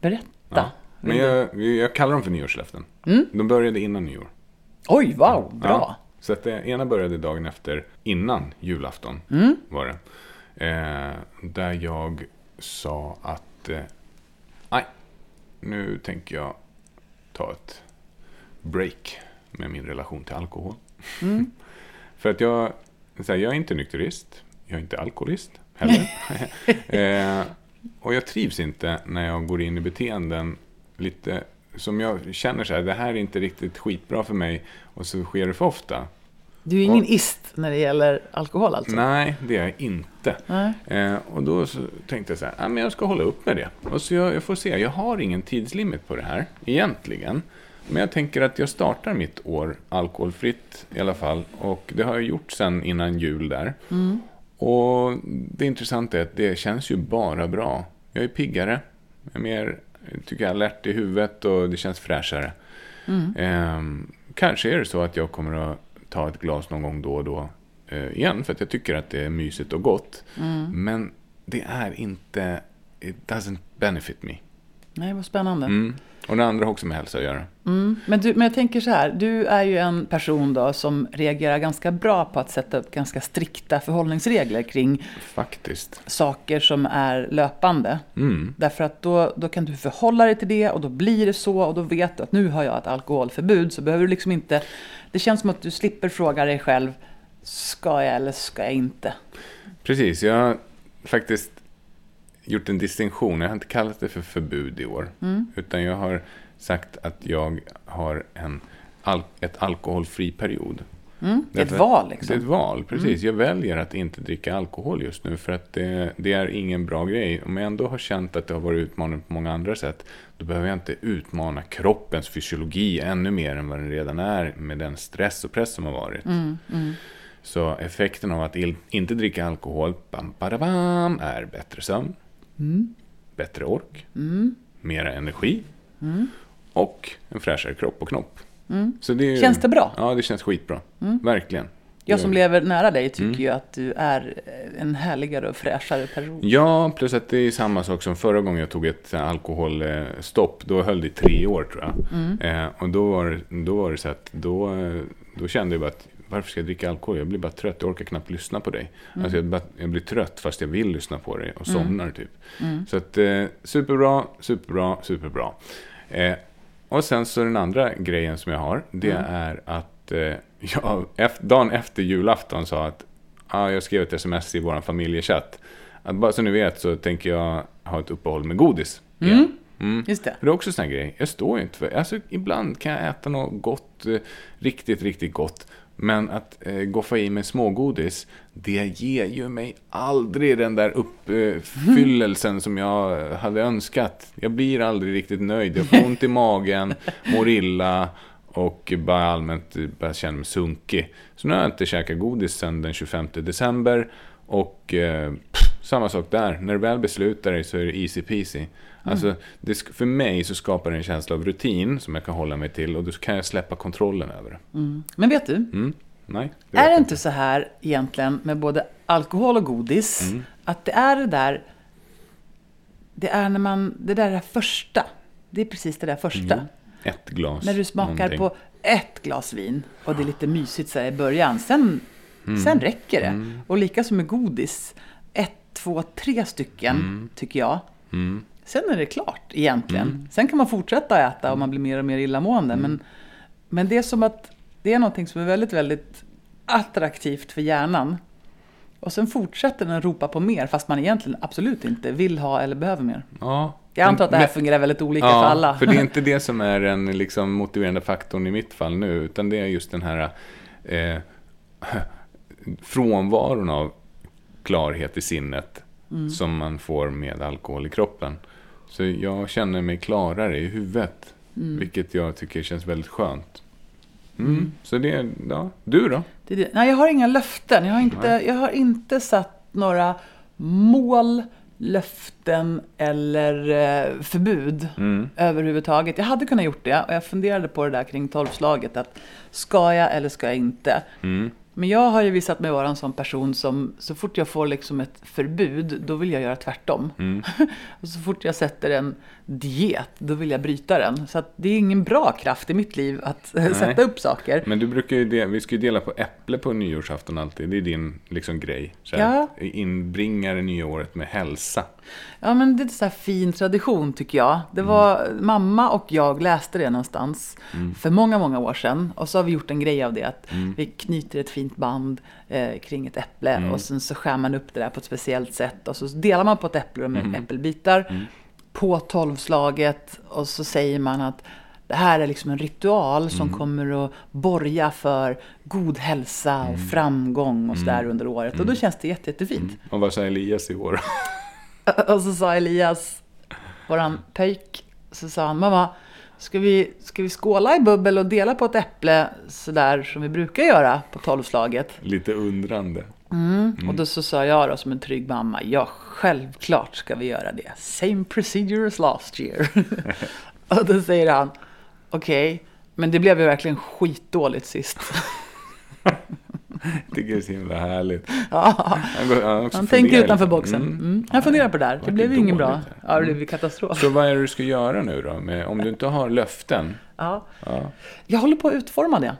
Berätta. Ja. Men jag, jag kallar dem för nyårslöften. De började innan nyår. Oj, wow, bra. Ja, så att det ena började dagen efter, innan julafton Mm. var det. Eh, där jag sa att, eh, nej, nu tänker jag ta ett break med min relation till alkohol. Mm. För att jag, så här, jag är inte nykterist, jag är inte alkoholist heller. eh, och jag trivs inte när jag går in i beteenden lite som jag känner så här, det här är inte riktigt skitbra för mig och så sker det för ofta. Du är ingen ist när det gäller alkohol alltså? Nej, det är jag inte. Eh, och då så tänkte jag så här, men jag ska hålla upp med det. Och så jag, jag får se, jag har ingen tidslimit på det här egentligen. Men jag tänker att jag startar mitt år alkoholfritt i alla fall. Och det har jag gjort sen innan jul där. Och det intressanta är att det känns ju bara bra. Jag är piggare, jag är mer, tycker jag, alert i huvudet och det känns fräschare. Ehm, kanske är det så att jag kommer att ta ett glas någon gång då och då eh, igen, för att jag tycker att det är mysigt och gott. Men det är inte, it doesn't benefit me. Nej, vad spännande. Mm. Och det andra har också med hälsa att göra. Mm. Men, du, men jag tänker så här, du är ju en person då som reagerar ganska bra på att sätta upp ganska strikta förhållningsregler kring Faktiskt. saker som är löpande. Mm. Därför att då, då kan du förhålla dig till det och då blir det så och då vet du att nu har jag ett alkoholförbud så behöver du liksom inte... Det känns som att du slipper fråga dig själv, ska jag eller ska jag inte? Precis, jag har faktiskt gjort en distinktion. Jag har inte kallat det för förbud i år. Utan jag har sagt att jag har en ett alkoholfri period. Mm? Det är ett val Det är liksom. ett val, precis. Jag väljer att inte dricka alkohol just nu för att det, det är ingen bra grej. Om jag ändå har känt att det har varit utmanande på många andra sätt, då behöver jag inte utmana kroppens fysiologi ännu mer än vad den redan är med den stress och press som har varit. Så effekten av att inte dricka alkohol bam, badabam, är bättre sömn, bättre ork, mera energi och en fräschare kropp och knopp. Så det Känns det bra? Ja, det känns skitbra. Verkligen. Jag som Det- lever nära dig tycker Mm. ju att du är en härligare och fräschare person. Ja, plus att det är samma sak som förra gången jag tog ett eh, alkoholstopp. Då höll det i tre år tror jag. Eh, och då var, då var det så att då, eh, då kände jag bara att varför ska jag dricka alkohol? Jag blir bara trött, jag orkar knappt lyssna på dig. Alltså jag, bara, jag blir trött fast jag vill lyssna på dig och somnar typ. Så att eh, superbra, superbra, superbra. Eh, och sen så den andra grejen som jag har, det är att eh, jag efter, dagen efter julafton sa att ah, jag skrev ett sms i vår familjechatt. Att bara så ni vet så tänker jag ha ett uppehåll med godis. igen. Mm. Just det. Det är också en sån här grej. Jag står ju inte för... Alltså, ibland kan jag äta något gott, eh, riktigt, riktigt gott. Men att eh, goffa i mig smågodis, det ger ju mig aldrig den där uppfyllelsen som jag hade önskat. Jag blir aldrig riktigt nöjd. Jag får ont i magen, mår illa och bara allmänt eh, bara känner mig sunkig. Så nu har jag inte käkat godis sedan den 25 december. Och eh, pff, samma sak där. När du väl beslutar dig så är det easy peasy. Alltså, det, för mig så skapar det en känsla av rutin som jag kan hålla mig till och då kan jag släppa kontrollen över det. Men vet du, Mm. Nej, är vet det inte så här egentligen med både alkohol och godis? Mm. Att det är det där, det är när man, det där är första. Det är precis det där första. Mm. Ett glas. När du smakar någonting. på ett glas vin och det är lite mysigt så här i början. Sen, Mm. sen räcker det. Och lika som med godis. Ett, två, tre stycken tycker jag. Mm. Sen är det klart egentligen. Sen kan man fortsätta äta och man blir mer och mer illamående. Mm. Men, men det är som att det är någonting som är väldigt, väldigt attraktivt för hjärnan. Och sen fortsätter den ropa på mer fast man egentligen absolut inte vill ha eller behöver mer. Ja. Jag antar att det här Men- fungerar väldigt olika ja, för alla. för det är inte det som är den liksom, motiverande faktorn i mitt fall nu, utan det är just den här eh, frånvaron av klarhet i sinnet Mm. som man får med alkohol i kroppen. Så jag känner mig klarare i huvudet, Mm. vilket jag tycker känns väldigt skönt. Mm. Så det, ja, du då? Det det. Nej, jag har inga löften. Jag har inte, jag har inte satt några mål, löften eller eh, förbud Mm. överhuvudtaget. Jag hade kunnat gjort det och jag funderade på det där kring tolvslaget. Att ska jag eller ska jag inte? Mm. Men jag har ju visat mig vara en sån person som så fort jag får liksom ett förbud, då vill jag göra tvärtom. Mm. och så fort jag sätter en diet, då vill jag bryta den. Så det är ingen bra kraft i mitt liv att eh, sätta upp saker. Men du brukar ju de, vi ska ju dela på äpple på nyårsafton alltid. Det är din liksom grej. Så Ja. Inbringa det nya året med hälsa. Ja, men det är en här fin tradition tycker jag. Det var mamma och jag läste det någonstans för många, många år sedan. Och så har vi gjort en grej av det. Att vi knyter ett fint band eh, kring ett äpple och sen så skär man upp det där på ett speciellt sätt. Och så delar man på ett äpple med äppelbitar på tolvslaget. Och så säger man att det här är liksom en ritual som kommer att borga för god hälsa och framgång och sådär under året. Och då känns det jätte, jättefint. Och vad sa Elias i år? Och så sa Elias, våran pöjk, så sa han, mamma, ska vi, ska vi skåla i bubbel och dela på ett äpple sådär som vi brukar göra på tolvslaget? Lite undrande. Och då så sa jag då som en trygg mamma, ja självklart ska vi göra det. Same procedure as last year. och då säger han, okej, men det blev ju verkligen skitdåligt sist. Jag tycker det är så himla härligt. ja, Han, går, han, han tänker utanför boxen. Mm. Mm. Jag funderar på det där, det blev ju ingen bra. Ja, det blev ju katastrof. Så vad är det du ska göra nu då? Med, om du inte har löften? Ja. Ja. Jag håller på att utforma det,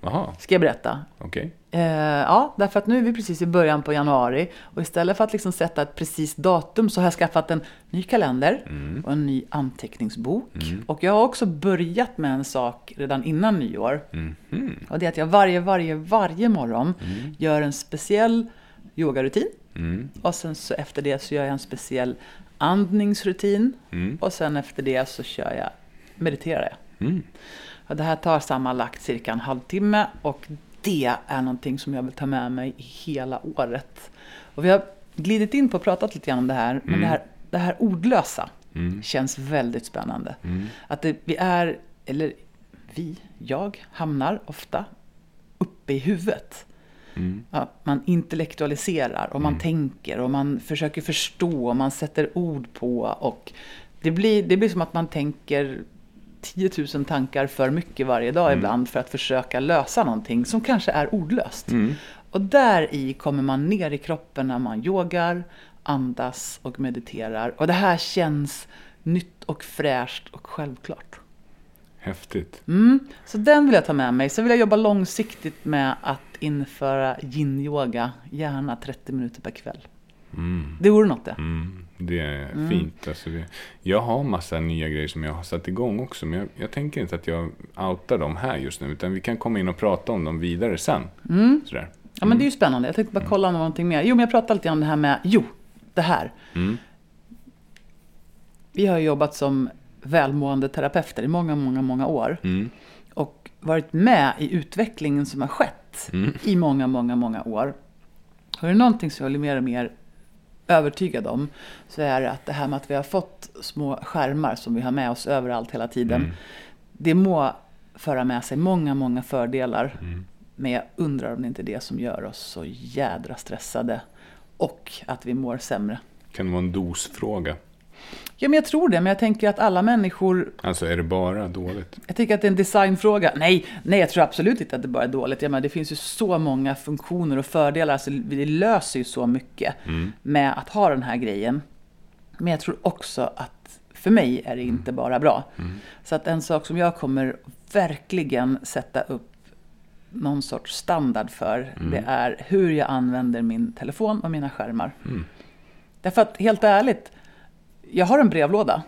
Jaha, ska jag berätta. okej. Eh, ja, därför att nu är vi precis i början på januari och istället för att liksom sätta ett precis datum så har jag skaffat en ny kalender och en ny anteckningsbok. Och jag har också börjat med en sak redan innan nyår. Och det är att jag varje, varje, varje morgon gör en speciell yogarutin. Och sen så efter det så gör jag en speciell andningsrutin. Och sen efter det så kör jag, mediterar jag. Mm. Och det här tar sammanlagt cirka en halvtimme och det är någonting som jag vill ta med mig i hela året. Och vi har glidit in på och pratat lite grann om det här, men det här, det här ordlösa känns väldigt spännande. Att det, vi är, eller vi, jag, hamnar ofta uppe i huvudet. Ja, man intellektualiserar och man tänker och man försöker förstå och man sätter ord på. Och det, blir, det blir som att man tänker 10 000 tankar för mycket varje dag ibland för att försöka lösa någonting som kanske är ordlöst. Och där i kommer man ner i kroppen när man yogar, andas och mediterar. Och det här känns nytt och fräscht och självklart. Häftigt. Mm, så den vill jag ta med mig. Sen vill jag jobba långsiktigt med att införa yin-yoga, gärna 30 minuter per kväll. Det vore något det. Mm, det är fint. Alltså det, jag har massa nya grejer som jag har satt igång också. Men jag, jag tänker inte att jag outar dem här just nu. Utan vi kan komma in och prata om dem vidare sen. Sådär. Ja, men det är ju spännande. Jag tänkte bara kolla om det var någonting mer. Jo, men jag pratade lite om det här med, jo, det här. Mm. Vi har jobbat som välmående terapeuter i många, många, många år. Mm. Och varit med i utvecklingen som har skett i många, många, många år. Och är det någonting som jag blir mer och mer övertygad om så är det att det här med att vi har fått små skärmar som vi har med oss överallt hela tiden. Det må föra med sig många, många fördelar. Men jag undrar om det inte är det som gör oss så jädra stressade. Och att vi mår sämre. Kan det vara en dosfråga? Ja, men jag tror det. Men jag tänker att alla människor Alltså är det bara dåligt? Jag tycker att det är en designfråga. Nej, nej, jag tror absolut inte att det bara är dåligt. Jag menar, det finns ju så många funktioner och fördelar. Alltså, det löser ju så mycket med att ha den här grejen. Men jag tror också att för mig är det inte bara bra. Så att en sak som jag kommer verkligen sätta upp någon sorts standard för, det är hur jag använder min telefon och mina skärmar. Därför att helt ärligt, jag har en brevlåda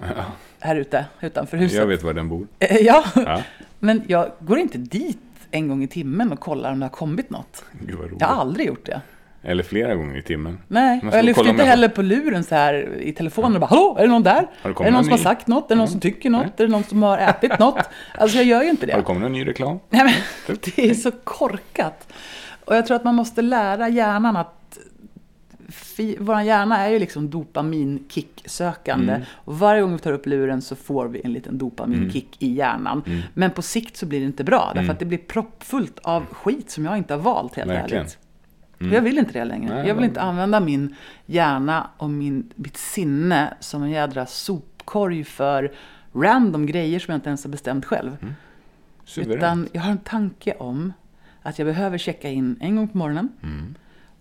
här ute utanför huset. Jag vet var den bor. Eh, Ja. Ja. men jag går inte dit en gång i timmen och kollar om det har kommit något. Gud vad roligt. Jag har aldrig gjort det. Eller flera gånger i timmen. Nej, och jag lyfter inte heller på luren så här i telefonen och bara Hallå, är det någon där? Har det är det någon som har ny? sagt något? Är det någon som tycker något? Är det någon som har ätit något? Alltså jag gör ju inte det. Har det kommit någon ny reklam? Nej, men, det är så korkat. Och jag tror att man måste lära hjärnan att vår hjärna är ju liksom dopaminkick-sökande. Mm. Och varje gång vi tar upp luren så får vi en liten dopaminkick i hjärnan. Mm. Men på sikt så blir det inte bra. Därför att det blir proppfullt av skit som jag inte har valt helt Verkligen. ärligt. Och Jag vill inte det längre. Nej, jag vill inte använda min hjärna och min, mitt sinne som en jädra sopkorg för random grejer som jag inte ens har bestämt själv. Suveränt. Utan jag har en tanke om att jag behöver checka in en gång på morgonen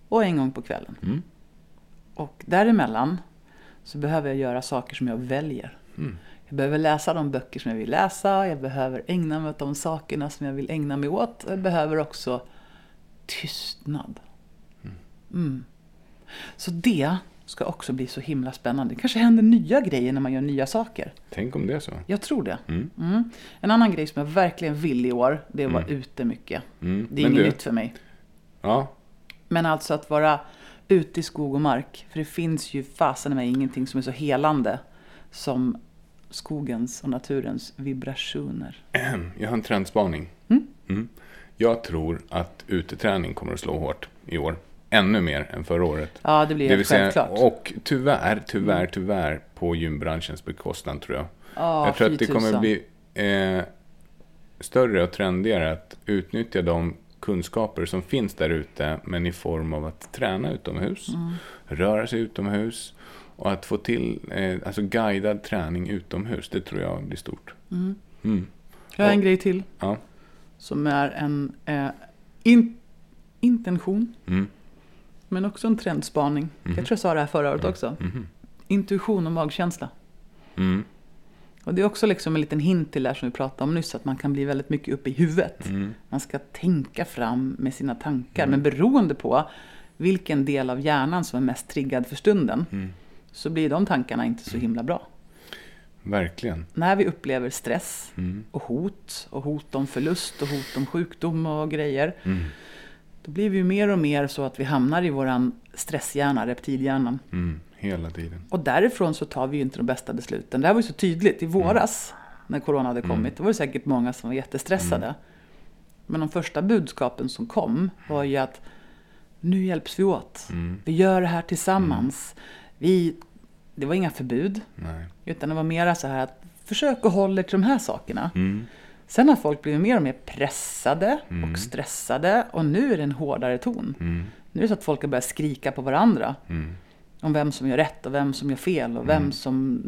och en gång på kvällen. Mm. Och däremellan så behöver jag göra saker som jag väljer. Jag behöver läsa de böcker som jag vill läsa, jag behöver ägna mig åt de sakerna som jag vill ägna mig åt. Jag behöver också tystnad. Mm. Så det ska också bli så himla spännande. Det kanske händer nya grejer när man gör nya saker. Tänk om det är så. Jag tror det. Mm. Mm. En annan grej som jag verkligen vill i år, det är att vara ute mycket. Mm. Det är Men inget du- nytt för mig. Ja, Men alltså att vara ute i skog och mark. För det finns ju fasen mig ingenting som är så helande som, skogens och naturens vibrationer. Jag har en trendspaning. Mm. Jag tror att uteträning kommer att slå hårt i år. Ännu mer än förra året. Ja, det blir vill helt säga, självklart. Mm. och tyvärr, tyvärr, tyvärr på gymbranschens bekostnad tror jag. Ja, jag tror att det kommer tusan. bli eh, större och trendigare att utnyttja de kunskaper som finns där ute, men i form av att träna utomhus, Mm. röra sig utomhus och att få till eh, alltså guidad träning utomhus. Det tror jag blir stort. Mm. Jag har en grej till. Ja. Som är en eh, in, intention. Mm. Men också en trendspaning. Jag tror jag sa det här förra året också. Intuition och magkänsla. Mm. Och det är också liksom en liten hint till det här som vi pratade om nyss. Att man kan bli väldigt mycket uppe i huvudet. Mm. Man ska tänka fram med sina tankar. Men beroende på vilken del av hjärnan som är mest triggad för stunden. Mm. Så blir de tankarna inte så himla bra. Verkligen. När vi upplever stress Mm. och hot. Och hot om förlust och hot om sjukdom och grejer. Mm. Då blir vi ju mer och mer så att vi hamnar i våran stresshjärna, reptilhjärnan. Mm. Hela tiden. Och därifrån så tar vi ju inte de bästa besluten. Det här var ju så tydligt i våras när corona hade kommit. Då var det säkert många som var jättestressade. Men de första budskapen som kom var ju att nu hjälps vi åt. Vi gör det här tillsammans. Vi, det var inga förbud. Nej. Utan det var mera så här att försök att hålla er till de här sakerna. Mm. Sen har folk blivit mer och mer pressade och stressade. Och nu är det en hårdare ton. Mm. Nu är det så att folk har börjat skrika på varandra. Mm. Om vem som gör rätt och vem som gör fel och vem som...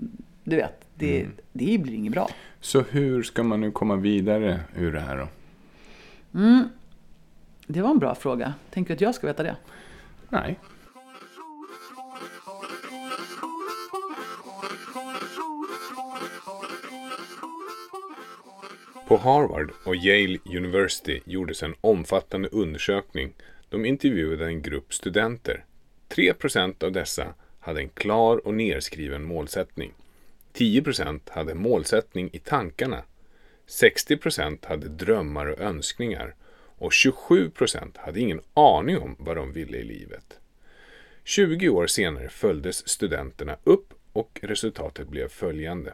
Du vet, det, det blir inget bra. Så hur ska man nu komma vidare ur det här då? Det var en bra fråga. Tänker du att jag ska veta det? Nej. På Harvard och Yale University gjordes en omfattande undersökning. De intervjuade en grupp studenter. 3% av dessa hade en klar och nerskriven målsättning. 10% hade målsättning i tankarna. 60% hade drömmar och önskningar. Och 27% hade ingen aning om vad de ville i livet. 20 år senare följdes studenterna upp och resultatet blev följande.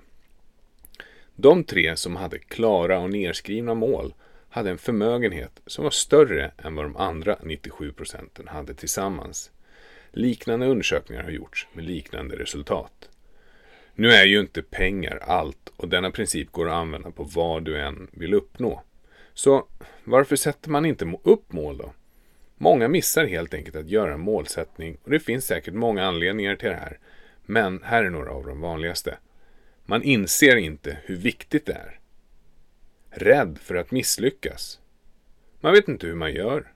De tre som hade klara och nerskrivna mål hade en förmögenhet som var större än vad de andra 97 procenten hade tillsammans. Liknande undersökningar har gjorts med liknande resultat. Nu är ju inte pengar allt och denna princip går att använda på vad du än vill uppnå. Så varför sätter man inte upp mål då? Många missar helt enkelt att göra en målsättning och det finns säkert många anledningar till det här. Men här är några av de vanligaste. Man inser inte hur viktigt det är. Rädd för att misslyckas. Man vet inte hur man gör.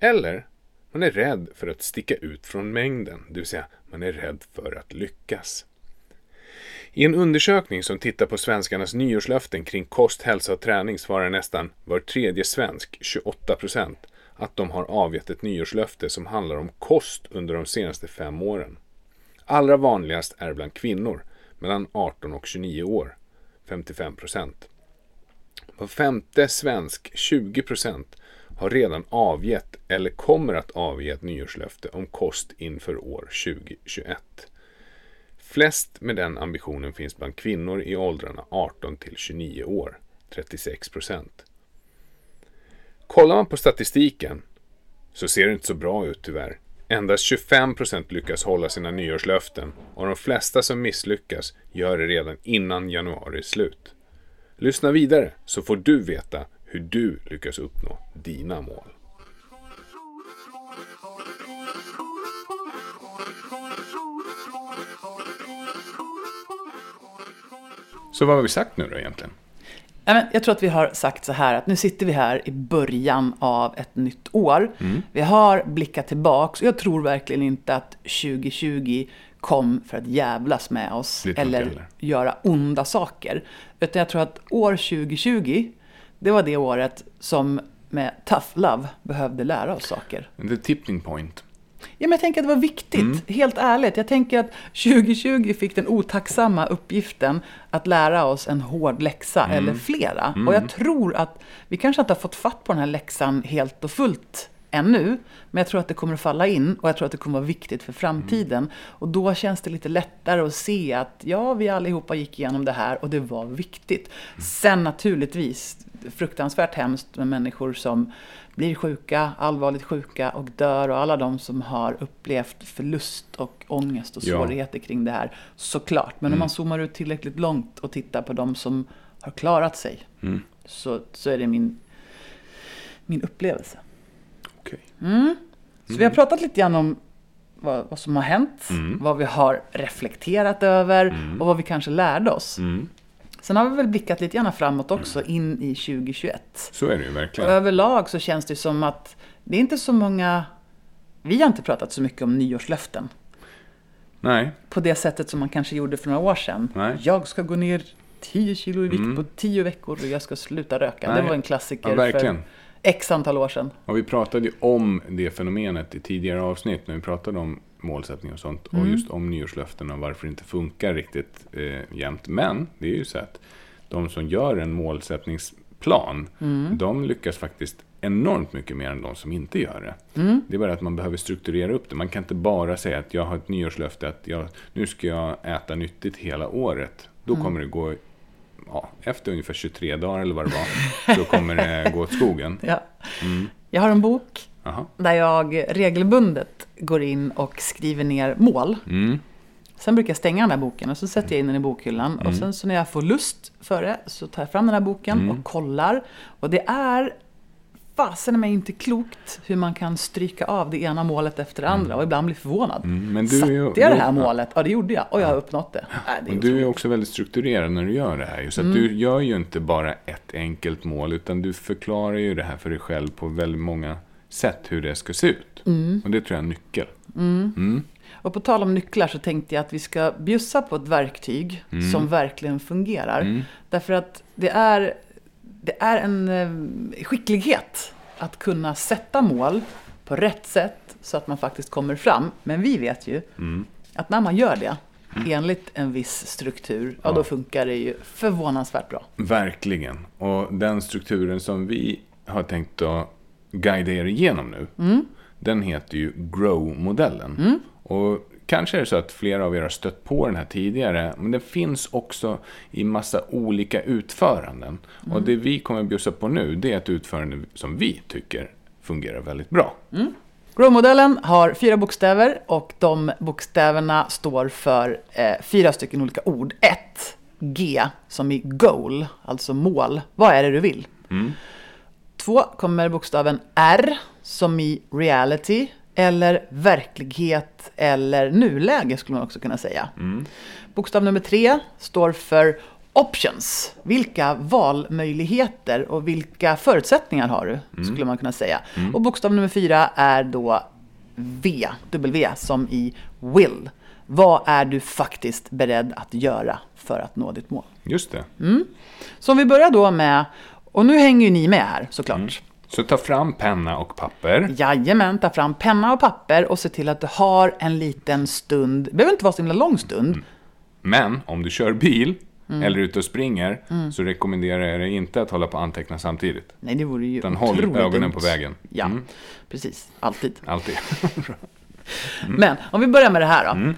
Eller man är rädd för att sticka ut från mängden, det vill säga man är rädd för att lyckas. I en undersökning som tittar på svenskarnas nyårslöften kring kost, hälsa och träning svarar nästan var tredje svensk, 28 procent, att de har avgett ett nyårslöfte som handlar om kost under de senaste fem åren. Allra vanligast är bland kvinnor mellan 18 och 29 år, 55 procent. Var femte svensk, 20 procent, har redan avgett eller kommer att avge ett nyårslöfte om kost inför år 2021. Flest med den ambitionen finns bland kvinnor i åldrarna 18 till 29 år, 36 procent. Kollar man på statistiken så ser det inte så bra ut tyvärr. Endast 25 procent lyckas hålla sina nyårslöften och de flesta som misslyckas gör det redan innan januari är slut. Lyssna vidare så får du veta hur du lyckas uppnå dina mål. Så vad har vi sagt nu då egentligen? Jag tror att vi har sagt så här att nu sitter vi här i början av ett nytt år. Mm. Vi har blickat tillbaks och jag tror verkligen inte att 2020 kom för att jävlas med oss eller heller. göra onda saker. Utan jag tror att år 2020, det var det året som med tough love behövde lära oss saker. The tipping point. Ja, men jag tänker att det var viktigt, helt ärligt. Jag tänker att 2020 fick den otacksamma uppgiften att lära oss en hård läxa, eller flera. Och jag tror att vi kanske inte har fått fatt på den här läxan helt och fullt ännu. Men jag tror att det kommer att falla in och jag tror att det kommer att vara viktigt för framtiden. Och då känns det lite lättare att se att ja, vi allihopa gick igenom det här och det var viktigt. Sen naturligtvis, fruktansvärt hemskt med människor som blir sjuka, allvarligt sjuka och dör och alla de som har upplevt förlust och ångest och Ja. svårigheter kring det här. Såklart, men om man zoomar ut tillräckligt långt och tittar på de som har klarat sig Mm. så, så är det min, min upplevelse. Okej. Så vi har pratat lite grann om vad, vad som har hänt, vad vi har reflekterat över och vad vi kanske lärde oss. Mm. Sen har vi väl blickat lite grann framåt också, in i 2021. Så är det ju Och verkligen. överlag så känns det som att det är inte så många... Vi har inte pratat så mycket om nyårslöften. Nej, På det sättet som man kanske gjorde för några år sedan. Nej. Jag ska gå ner 10 kilo i vikt på 10 veckor och jag ska sluta röka. Nej. Det var en klassiker Ja, verkligen. för x antal år sedan. och vi pratade ju om det fenomenet i tidigare avsnitt när vi pratade om målsättning och sånt. Och Mm. just om nyårslöften och varför det inte funkar riktigt eh, jämt. Men det är ju så att de som gör en målsättningsplan, Mm. de lyckas faktiskt enormt mycket mer än de som inte gör det. Mm. Det är bara att man behöver strukturera upp det. Man kan inte bara säga att jag har ett nyårslöfte att jag, nu ska jag äta nyttigt hela året. Då Mm. kommer det gå, ja, efter ungefär 23 dagar eller vad det var, så kommer det gå åt skogen. Ja. Mm. Jag har en bok Jaha. där jag regelbundet går in och skriver ner mål. Mm. Sen brukar jag stänga den här boken och så sätter jag in den i bokhyllan. Och sen så när jag får lust för det så tar jag fram den här boken och kollar. Och det är fasen i mig inte klokt hur man kan stryka av det ena målet efter det andra och ibland bli förvånad. Mm, men du är Satte jag det här målet? Ja, det gjorde jag. Och jag har uppnått det. Nej, det är Och du är också väldigt strukturerad när du gör det här. Så att Mm. du gör ju inte bara ett enkelt mål, utan du förklarar ju det här för dig själv på väldigt många sätt hur det ska se ut. Mm. Och det tror jag är en nyckel. Och på tal om nycklar så tänkte jag att vi ska bjussa på ett verktyg som verkligen fungerar. Därför att det är, det är en eh, skicklighet att kunna sätta mål på rätt sätt så att man faktiskt kommer fram. Men vi vet ju att när man gör det enligt en viss struktur, ja, då funkar det ju förvånansvärt bra. Verkligen. Och den strukturen som vi har tänkt att guida er igenom nu, Mm. den heter ju Grow-modellen. Och kanske är det så att flera av er har stött på den här tidigare, men den finns också i massa olika utföranden. Mm. Och det vi kommer att bjussa på nu, det är ett utförande som vi tycker fungerar väldigt bra. Grow-modellen har fyra bokstäver och de bokstäverna står för eh, fyra stycken olika ord. Ett, G, som i goal, alltså mål. Vad är det du vill? Två kommer bokstaven R, som i reality, eller verklighet, eller nuläge skulle man också kunna säga. Bokstav nummer tre står för options. Vilka valmöjligheter och vilka förutsättningar har du? Skulle man kunna säga. Och bokstav nummer fyra är då V, W, som i will. Vad är du faktiskt beredd att göra för att nå ditt mål? Just det. Så om vi börjar då med, och nu hänger ju ni med här såklart. Så ta fram penna och papper. Jajamän, ta fram penna och papper och se till att du har en liten stund. Det behöver inte vara så himla lång stund. Men om du kör bil Mm. eller är ute och springer så rekommenderar jag dig inte att hålla på och anteckna samtidigt. Nej, det vore ju Utan håll ögonen dumt. på vägen. Ja, Mm. precis. Alltid. Alltid. Men om vi börjar med det här då.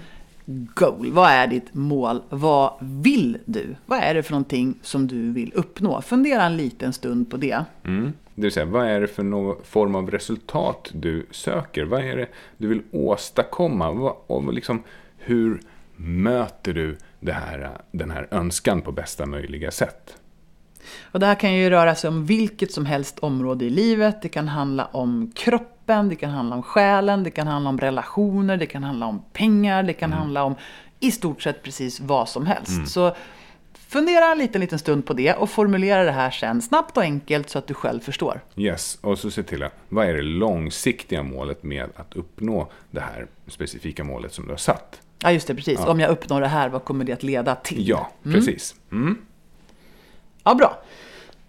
Goal, vad är ditt mål? Vad vill du? Vad är det för någonting som du vill uppnå? Fundera en liten stund på det. Mm. Det vill säga, vad är det för någon form av resultat du söker? Vad är det du vill åstadkomma? Vad, och liksom, hur möter du här, den här önskan på bästa möjliga sätt? Och det här kan ju röra sig om vilket som helst område i livet. Det kan handla om kroppen, det kan handla om själen, det kan handla om relationer, det kan handla om pengar, det kan handla om i stort sett precis vad som helst. Så fundera en liten, liten stund på det och formulera det här sen snabbt och enkelt så att du själv förstår. Yes, och så se till att vad är det långsiktiga målet med att uppnå det här specifika målet som du har satt? Ja, just det, precis. Om jag uppnår det här, vad kommer det att leda till? Ja, precis. Mm. Ja, bra.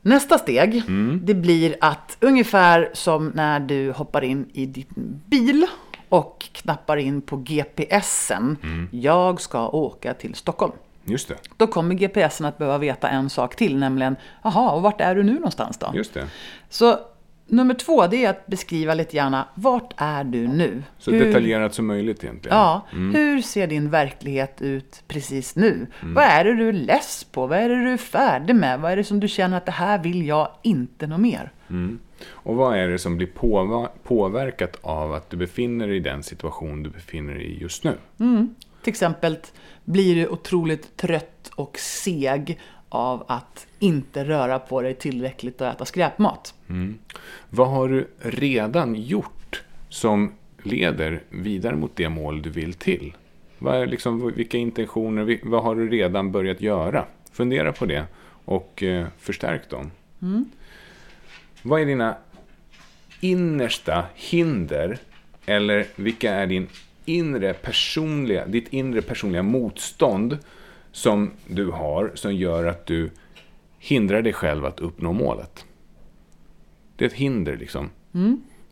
Nästa steg, Mm. det blir att ungefär som när du hoppar in i din bil och knappar in på GPSen. Mm. Jag ska åka till Stockholm. Just det, Då kommer GPSen att behöva veta en sak till, nämligen jaha, och vart är du nu någonstans då? just det. Så nummer två, det är att beskriva lite gärna, vart är du nu? Så detaljerat som möjligt egentligen. Ja, hur ser din verklighet ut precis nu? Vad är det du är less på? Vad är det du är färdig med? Vad är det som du känner att det här vill jag inte nå mer? Och vad är det som blir påverkat av att du befinner dig i den situation du befinner dig i just nu? Till exempel blir du otroligt trött och seg av att inte röra på dig tillräckligt och äta skräpmat. Vad har du redan gjort som leder vidare mot det mål du vill till? Vad är liksom, vilka intentioner, vad har du redan börjat göra? Fundera på det och eh, förstärk dem. Vad är dina innersta hinder? Eller vilka är din inre personliga, ditt inre personliga motstånd som du har som gör att du hindrar dig själv att uppnå målet? Det är ett hinder liksom.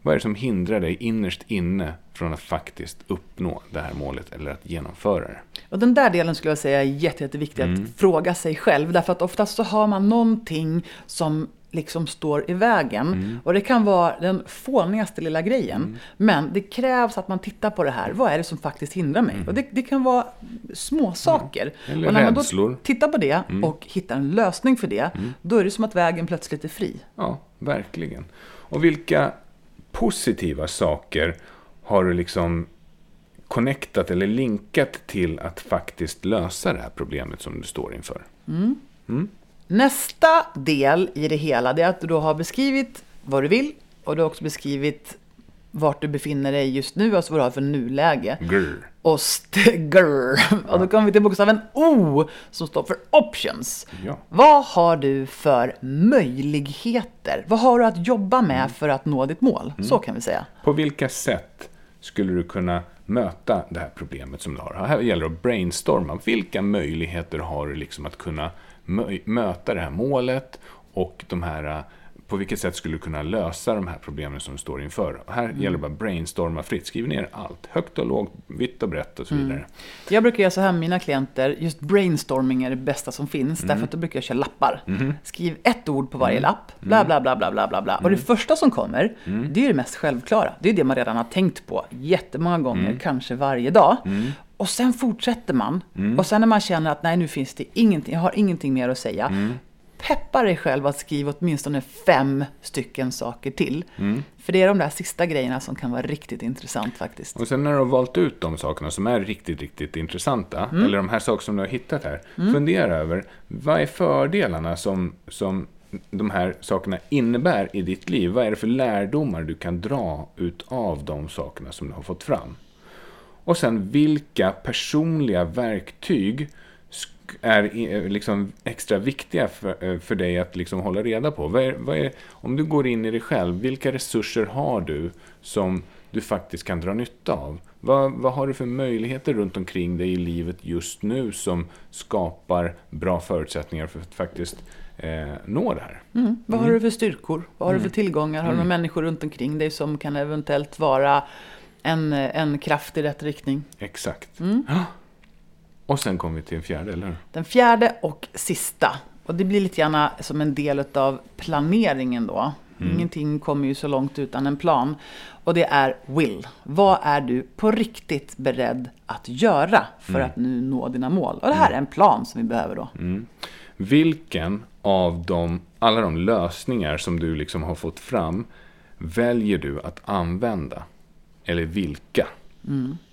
Vad är det som hindrar dig innerst inne från att faktiskt uppnå det här målet eller att genomföra det? Och den där delen skulle jag säga är jätte, jätteviktig att fråga sig själv. Därför att oftast så har man någonting som liksom står i vägen. Och det kan vara den fånigaste lilla grejen. Men det krävs att man tittar på det här. Vad är det som faktiskt hindrar mig? Och det, det kan vara små saker. Eller och när man då tittar på det och hittar en lösning för det, då är det som att vägen plötsligt är fri. Ja, verkligen. Och vilka positiva saker har du liksom connectat eller linkat till att faktiskt lösa det här problemet som du står inför? Nästa del i det hela det är att du då har beskrivit vad du vill och du har också beskrivit vart du befinner dig just nu, alltså vad du har för nuläge. Grr. Och stgr. Och då kommer vi till bokstaven O som står för options. Ja. Vad har du för möjligheter? Vad har du att jobba med för att nå ditt mål? Så kan vi säga. På vilka sätt skulle du kunna möta det här problemet som du har? Här gäller det att brainstorma. Vilka möjligheter har du liksom att kunna mö- möta det här målet och de här eh, på vilket sätt skulle du kunna lösa de här problemen som du står inför? Och här gäller det bara att brainstorma fritt. Skriv ner allt. Högt och lågt, vitt och brett och så vidare. Jag brukar göra så här med mina klienter. Just brainstorming är det bästa som finns. Därför att då brukar jag köra lappar. Skriv ett ord på varje lapp. Bla, bla, bla, bla, bla, bla, bla. Och det första som kommer, det är det mest självklara. Det är det man redan har tänkt på jättemånga gånger, kanske varje dag. Och sen fortsätter man. Och sen när man känner att nej, nu finns det ingenting, jag har ingenting mer att säga. Peppa dig själv att skriva åtminstone fem stycken saker till. För det är de där sista grejerna som kan vara riktigt intressant faktiskt. Och sen när du har valt ut de sakerna som är riktigt, riktigt intressanta, eller de här sakerna som du har hittat här, fundera över vad är fördelarna som, som de här sakerna innebär i ditt liv? Vad är det för lärdomar du kan dra ut av de sakerna som du har fått fram? Och sen vilka personliga verktyg är eh, liksom extra viktiga för, eh, för dig att liksom hålla reda på? Vad är, vad är, om du går in i dig själv, vilka resurser har du som du faktiskt kan dra nytta av? Vad, vad har du för möjligheter runt omkring dig i livet just nu som skapar bra förutsättningar för att faktiskt eh, nå det här? Mm. Vad har du för styrkor? Vad har du för tillgångar? Har du några människor runt omkring dig som kan eventuellt vara en, en kraft i rätt riktning? Exakt. Ja. Och sen kommer vi till en fjärde, eller hur? Den fjärde och sista. Och det blir lite grann som en del av planeringen då. Ingenting kommer ju så långt utan en plan. Och det är will. Vad är du på riktigt beredd att göra för att nu nå dina mål? Och det här är en plan som vi behöver då. Vilken av de, alla de lösningar som du liksom har fått fram väljer du att använda? Eller vilka?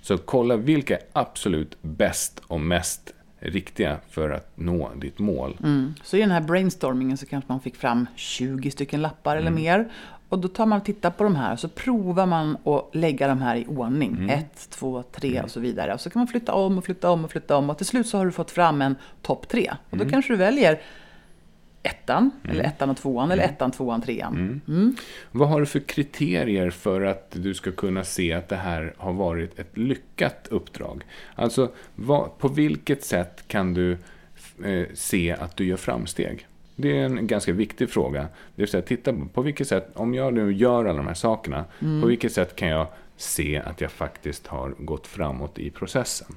Så kolla vilka är absolut bäst och mest riktiga för att nå ditt mål. Mm. Så i den här brainstormingen så kanske man fick fram 20 stycken lappar eller mer. Och då tar man och tittar på de här och så provar man att lägga de här i ordning. Ett, två, tre och så vidare. Och så kan man flytta om och flytta om och flytta om. Och till slut så har du fått fram en topp tre. Och då kanske du väljer ettan, eller ettan och tvåan, eller ettan, tvåan, trean. Mm. Vad har du för kriterier för att du ska kunna se att det här har varit ett lyckat uppdrag? Alltså, vad, på vilket sätt kan du eh, se att du gör framsteg? Det är en ganska viktig fråga. Det vill säga, titta på, på vilket sätt, om jag nu gör alla de här sakerna, på vilket sätt kan jag se att jag faktiskt har gått framåt i processen?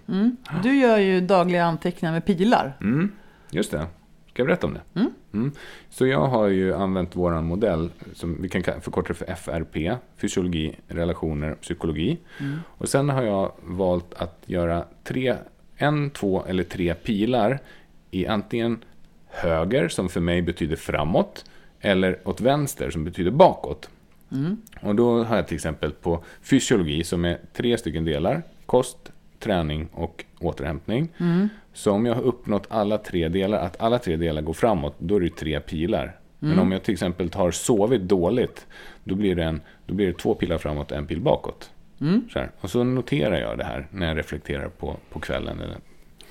Du gör ju dagliga anteckningar med pilar. Mm, just det. Ska jag berätta om det? Mm. Så jag har ju använt vår modell, som vi kan ka- förkorta det för FRP, fysiologi, relationer, psykologi. Och sen har jag valt att göra tre, en, två eller tre pilar i antingen höger, som för mig betyder framåt, eller åt vänster, som betyder bakåt. Och då har jag till exempel på fysiologi, som är tre stycken delar, kost, träning och återhämtning. Så om jag har uppnått alla tre delar, att alla tre delar går framåt, då är det tre pilar. Men om jag till exempel har sovit dåligt, då blir det, en, då blir det två pilar framåt och en pil bakåt. Så här. Och så noterar jag det här när jag reflekterar på, på kvällen. Eller,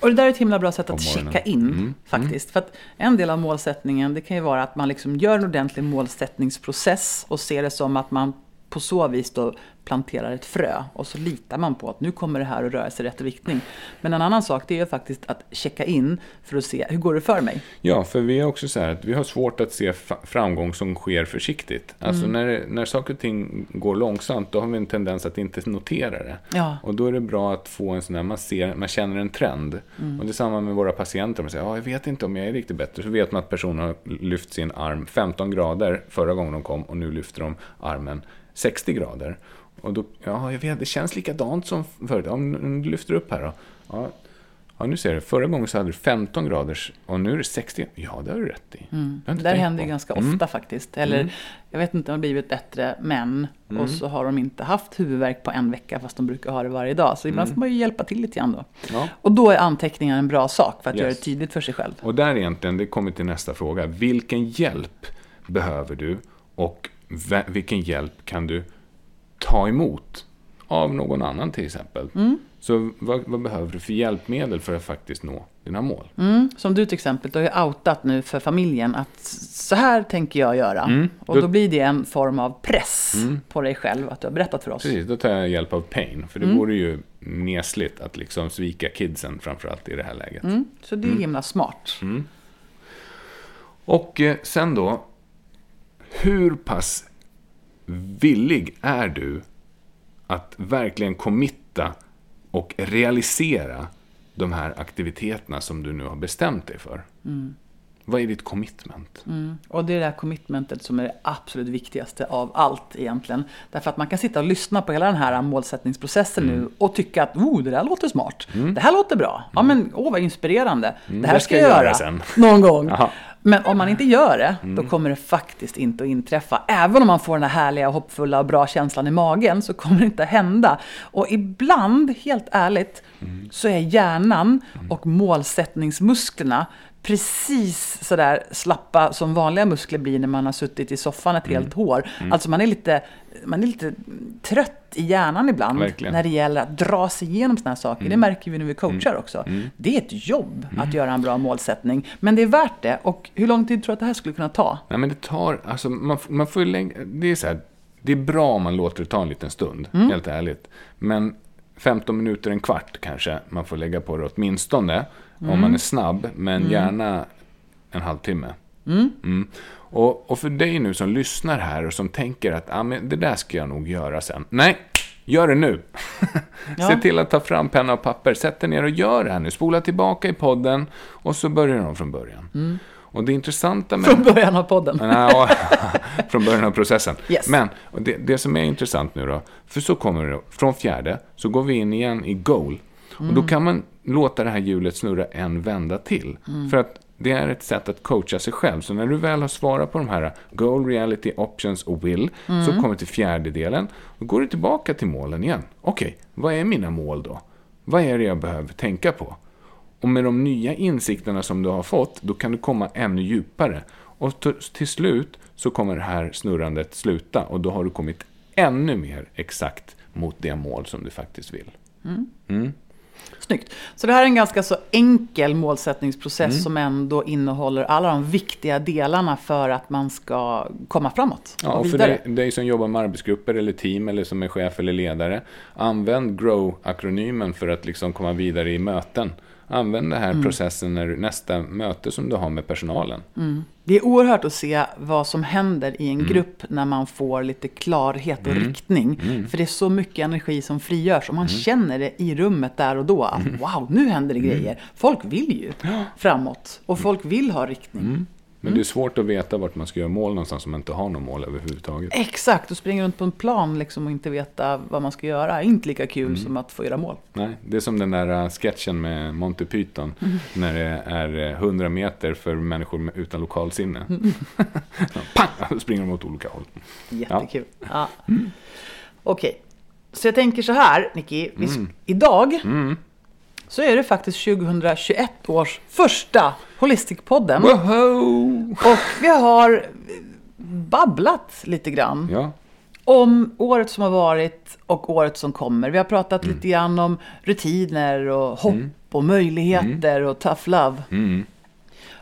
Och det där är ett himla bra sätt att checka in faktiskt. För att en del av målsättningen det kan ju vara att man liksom gör en ordentlig målsättningsprocess och ser det som att man på så vis då planterar ett frö och så litar man på att nu kommer det här att röra sig i rätt riktning. Men en annan sak det är ju faktiskt att checka in för att se hur går det för mig. Ja, för vi är också så här att vi har svårt att se framgång som sker försiktigt. Alltså Mm. när, när saker och ting går långsamt, då har vi en tendens att inte notera det. Ja. Och då är det bra att få en sån här, man, ser, man känner en trend. Mm. Och det är samma med våra patienter. Man säger, ja, jag vet inte om jag är riktigt bättre. Så vet man att personen har lyft sin arm 15 grader förra gången de kom och nu lyfter de armen 60 grader. Och då, ja, jag vet, det känns likadant som förut. Om du lyfter upp här då. Ja, Ja, nu ser du. Förra gången så hade du 15 graders och nu är det 60. Ja, det har du rätt i. Jag Det där händer ju ganska Mm. ofta faktiskt. Eller jag vet inte om det har blivit bättre men och så har de inte haft huvudvärk på en vecka fast de brukar ha det varje dag. Så ibland får man ju hjälpa till lite grann då. Ja. Och då är anteckningar en bra sak för att Yes. göra det tydligt för sig själv. Och där egentligen, det kommer till nästa fråga. Vilken hjälp behöver du och vilken hjälp kan du ta emot av någon annan till exempel? Mm. Så vad, vad behöver du för hjälpmedel för att faktiskt nå dina mål? Mm, som du till exempel, du har ju outat nu för familjen att så här tänker jag göra. Mm. Och Då- då blir det en form av press på dig själv att du har berättat för oss. Precis, då tar jag hjälp av pain. För det Mm. vore ju nesligt att liksom svika kidsen framförallt i det här läget. Mm, så det är himla smart. Och eh, sen då, hur pass villig är du att verkligen committa och realisera de här aktiviteterna som du nu har bestämt dig för? Mm. Vad är ditt commitment? Mm. Och det är det här commitmentet som är det absolut viktigaste av allt egentligen. Därför att man kan sitta och lyssna på hela den här målsättningsprocessen Mm. nu och tycka att oh, det där låter smart. Det här låter bra. Ja men åh vad inspirerande. det här ska jag göra sen. någon gång. Jaha. Men om man inte gör det, Mm. då kommer det faktiskt inte att inträffa. Även om man får den här härliga, hoppfulla och bra känslan i magen så kommer det inte att hända. Och ibland, helt ärligt, Mm. så är hjärnan och målsättningsmusklerna precis sådär slappa som vanliga muskler blir när man har suttit i soffan ett Mm. helt år. Alltså man är, lite, man är lite trött i hjärnan ibland Verkligen. när det gäller att dra sig igenom sådana här saker. Det märker vi när vi coachar också. Det är ett jobb att göra en bra målsättning. Men det är värt det. Och hur lång tid tror du att det här skulle kunna ta? Nej, men det tar, alltså man, man får lägga, det är så här, det är bra om man låter det ta en liten stund, helt ärligt. Men 15 minuter, en kvart kanske man får lägga på det åtminstone, om man är snabb, men gärna en halvtimme. Mm. Och, och för dig nu som lyssnar här och som tänker att ah, men det där ska jag nog göra sen. Nej, gör det nu. Ja. Se till att ta fram penna och papper, sätt dig ner och gör det här nu. Spola tillbaka i podden och så börjar de från början. Och det intressanta med... Från början av podden. Ja, från början av processen. Yes. Men det, det som är intressant nu då, för så kommer det, från fjärde, så går vi in igen i goal. Och då kan man låta det här hjulet snurra en vända till. För att det är ett sätt att coacha sig själv. Så när du väl har svarat på de här goal, reality, options och will, så kommer du till fjärde delen. Då går du tillbaka till målen igen. Okej, vad är mina mål då? Vad är det jag behöver tänka på? Och med de nya insikterna som du har fått, då kan du komma ännu djupare. Och till slut så kommer det här snurrandet sluta och då har du kommit ännu mer exakt mot det mål som du faktiskt vill. Snyggt. Så det här är en ganska så enkel målsättningsprocess som ändå innehåller alla de viktiga delarna för att man ska komma framåt Ja, och för dig, dig som jobbar med arbetsgrupper eller team eller som är chef eller ledare, använd GROW-akronymen för att liksom komma vidare i möten. Använd den här processen när du, nästa möte som du har med personalen. Det är oerhört att se vad som händer i en grupp när man får lite klarhet och riktning. För det är så mycket energi som frigörs och man känner det i rummet där och då. Att, Wow, nu händer det grejer. Folk vill ju framåt och folk vill ha riktning. Men det är svårt att veta vart man ska göra mål någonstans om man inte har något mål överhuvudtaget. Exakt, och springa runt på en plan liksom och inte veta vad man ska göra inte lika kul som att få göra mål. Nej, det är som den där äh, sketchen med Monty Python. När det är äh, 100 meter för människor utan lokalsinne. Pang! Då springer de åt olika håll. Jättekul. Ja. Okej, så jag tänker så här, Nicky. Sk- Idag så är det faktiskt 2021 års första Holistic-podden. Woho! Och vi har babblat lite grann Ja, om året som har varit och året som kommer. Vi har pratat lite grann om rutiner och hopp och möjligheter och tough love. mm.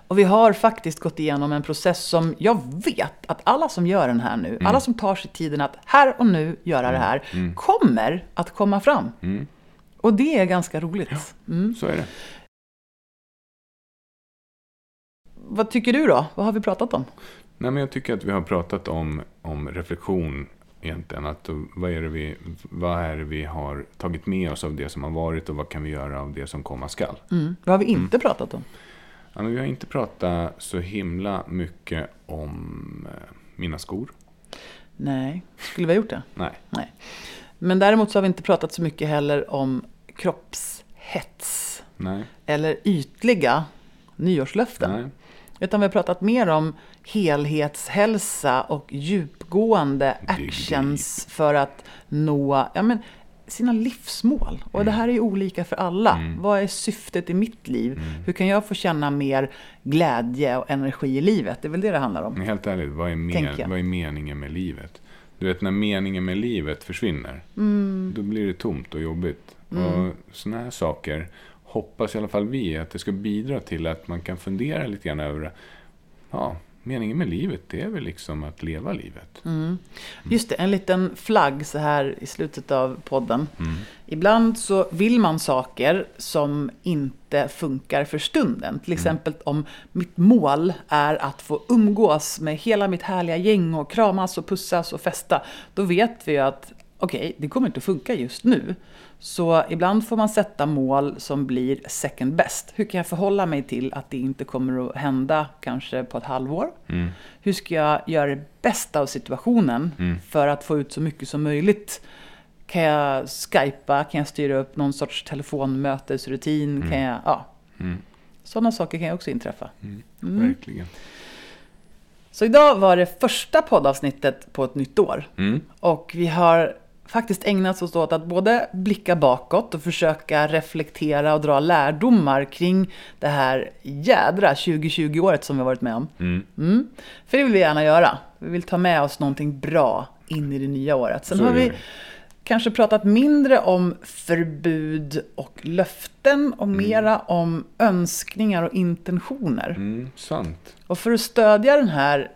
Och vi har faktiskt gått igenom en process som jag vet att alla som gör den här nu, alla som tar sig tiden att här och nu göra det här, kommer att komma fram. Mm. Och det är ganska roligt. Mm. så är det. Vad tycker du då? Vad har vi pratat om? Nej, men jag tycker att vi har pratat om, om reflektion egentligen. Att, vad, är det vi, vad är det vi har tagit med oss av det som har varit och vad kan vi göra av det som komma skall? Mm. Vad har vi inte pratat om? Ja, men vi har inte pratat så himla mycket om eh, mina skor. Nej, skulle vi ha gjort det? Nej. Nej. Men däremot så har vi inte pratat så mycket heller om kroppshets Nej. eller ytliga nyårslöften. Nej. Utan vi har pratat mer om helhetshälsa och djupgående actions för att nå ja, men, sina livsmål. Och det här är ju olika för alla. Vad är syftet i mitt liv? Hur kan jag få känna mer glädje och energi i livet? Det är väl det det handlar om. Helt ärligt, vad är, jag. vad är meningen med livet? Du vet, när meningen med livet försvinner, Mm. då blir det tomt och jobbigt. Och sådana här saker hoppas i alla fall vi att det ska bidra till att man kan fundera lite grann över, ja, meningen med livet, det är väl liksom att leva livet. Mm. Just det, en liten flagg så här i slutet av podden. Ibland så vill man saker som inte funkar för stunden. Till exempel om mitt mål är att få umgås med hela mitt härliga gäng och kramas och pussas och festa. Då vet vi ju att okej, det kommer inte att funka just nu. Så ibland får man sätta mål som blir second best. Hur kan jag förhålla mig till att det inte kommer att hända kanske på ett halvår? Hur ska jag göra det bästa av situationen för att få ut så mycket som möjligt? Kan jag skypa? Kan jag styra upp någon sorts telefonmötesrutin? Kan jag, ja. Sådana saker kan ju också inträffa. Verkligen. Så idag var det första poddavsnittet på ett nytt år. Mm. Och vi har faktiskt ägnat oss åt att både blicka bakåt och försöka reflektera och dra lärdomar kring det här jädra 2020-året som vi har varit med om. Mm. Mm. För det vill vi gärna göra. Vi vill ta med oss någonting bra in i det nya året. Sen Så har vi kanske pratat mindre om förbud och löften och mera om önskningar och intentioner. Mm, sant. Och för att stödja den här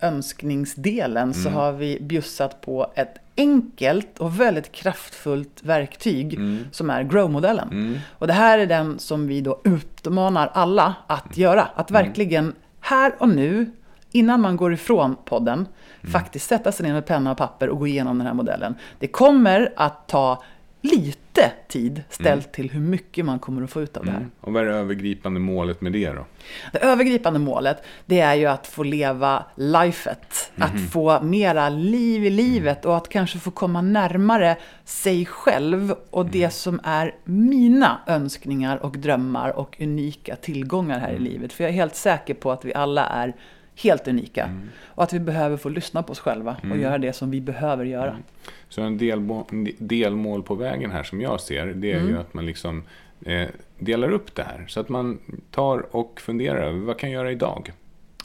önskningsdelen så har vi bjussat på ett enkelt och väldigt kraftfullt verktyg som är Grow-modellen. Och det här är den som vi då utmanar alla att göra. Att verkligen här och nu, innan man går ifrån podden, faktiskt sätta sig ner med penna och papper och gå igenom den här modellen. Det kommer att ta lite tid ställt till hur mycket man kommer att få ut av det här. Mm. Och vad är det övergripande målet med det då? Det övergripande målet, det är ju att få leva lifet. Att få mera liv i livet och att kanske få komma närmare sig själv och det som är mina önskningar och drömmar och unika tillgångar här i livet. För jag är helt säker på att vi alla är helt unika. Och att vi behöver få lyssna på oss själva och göra det som vi behöver göra. Så en delmål, delmål på vägen här som jag ser, det är Mm. ju att man liksom eh, delar upp det här. Så att man tar och funderar över vad kan jag göra idag?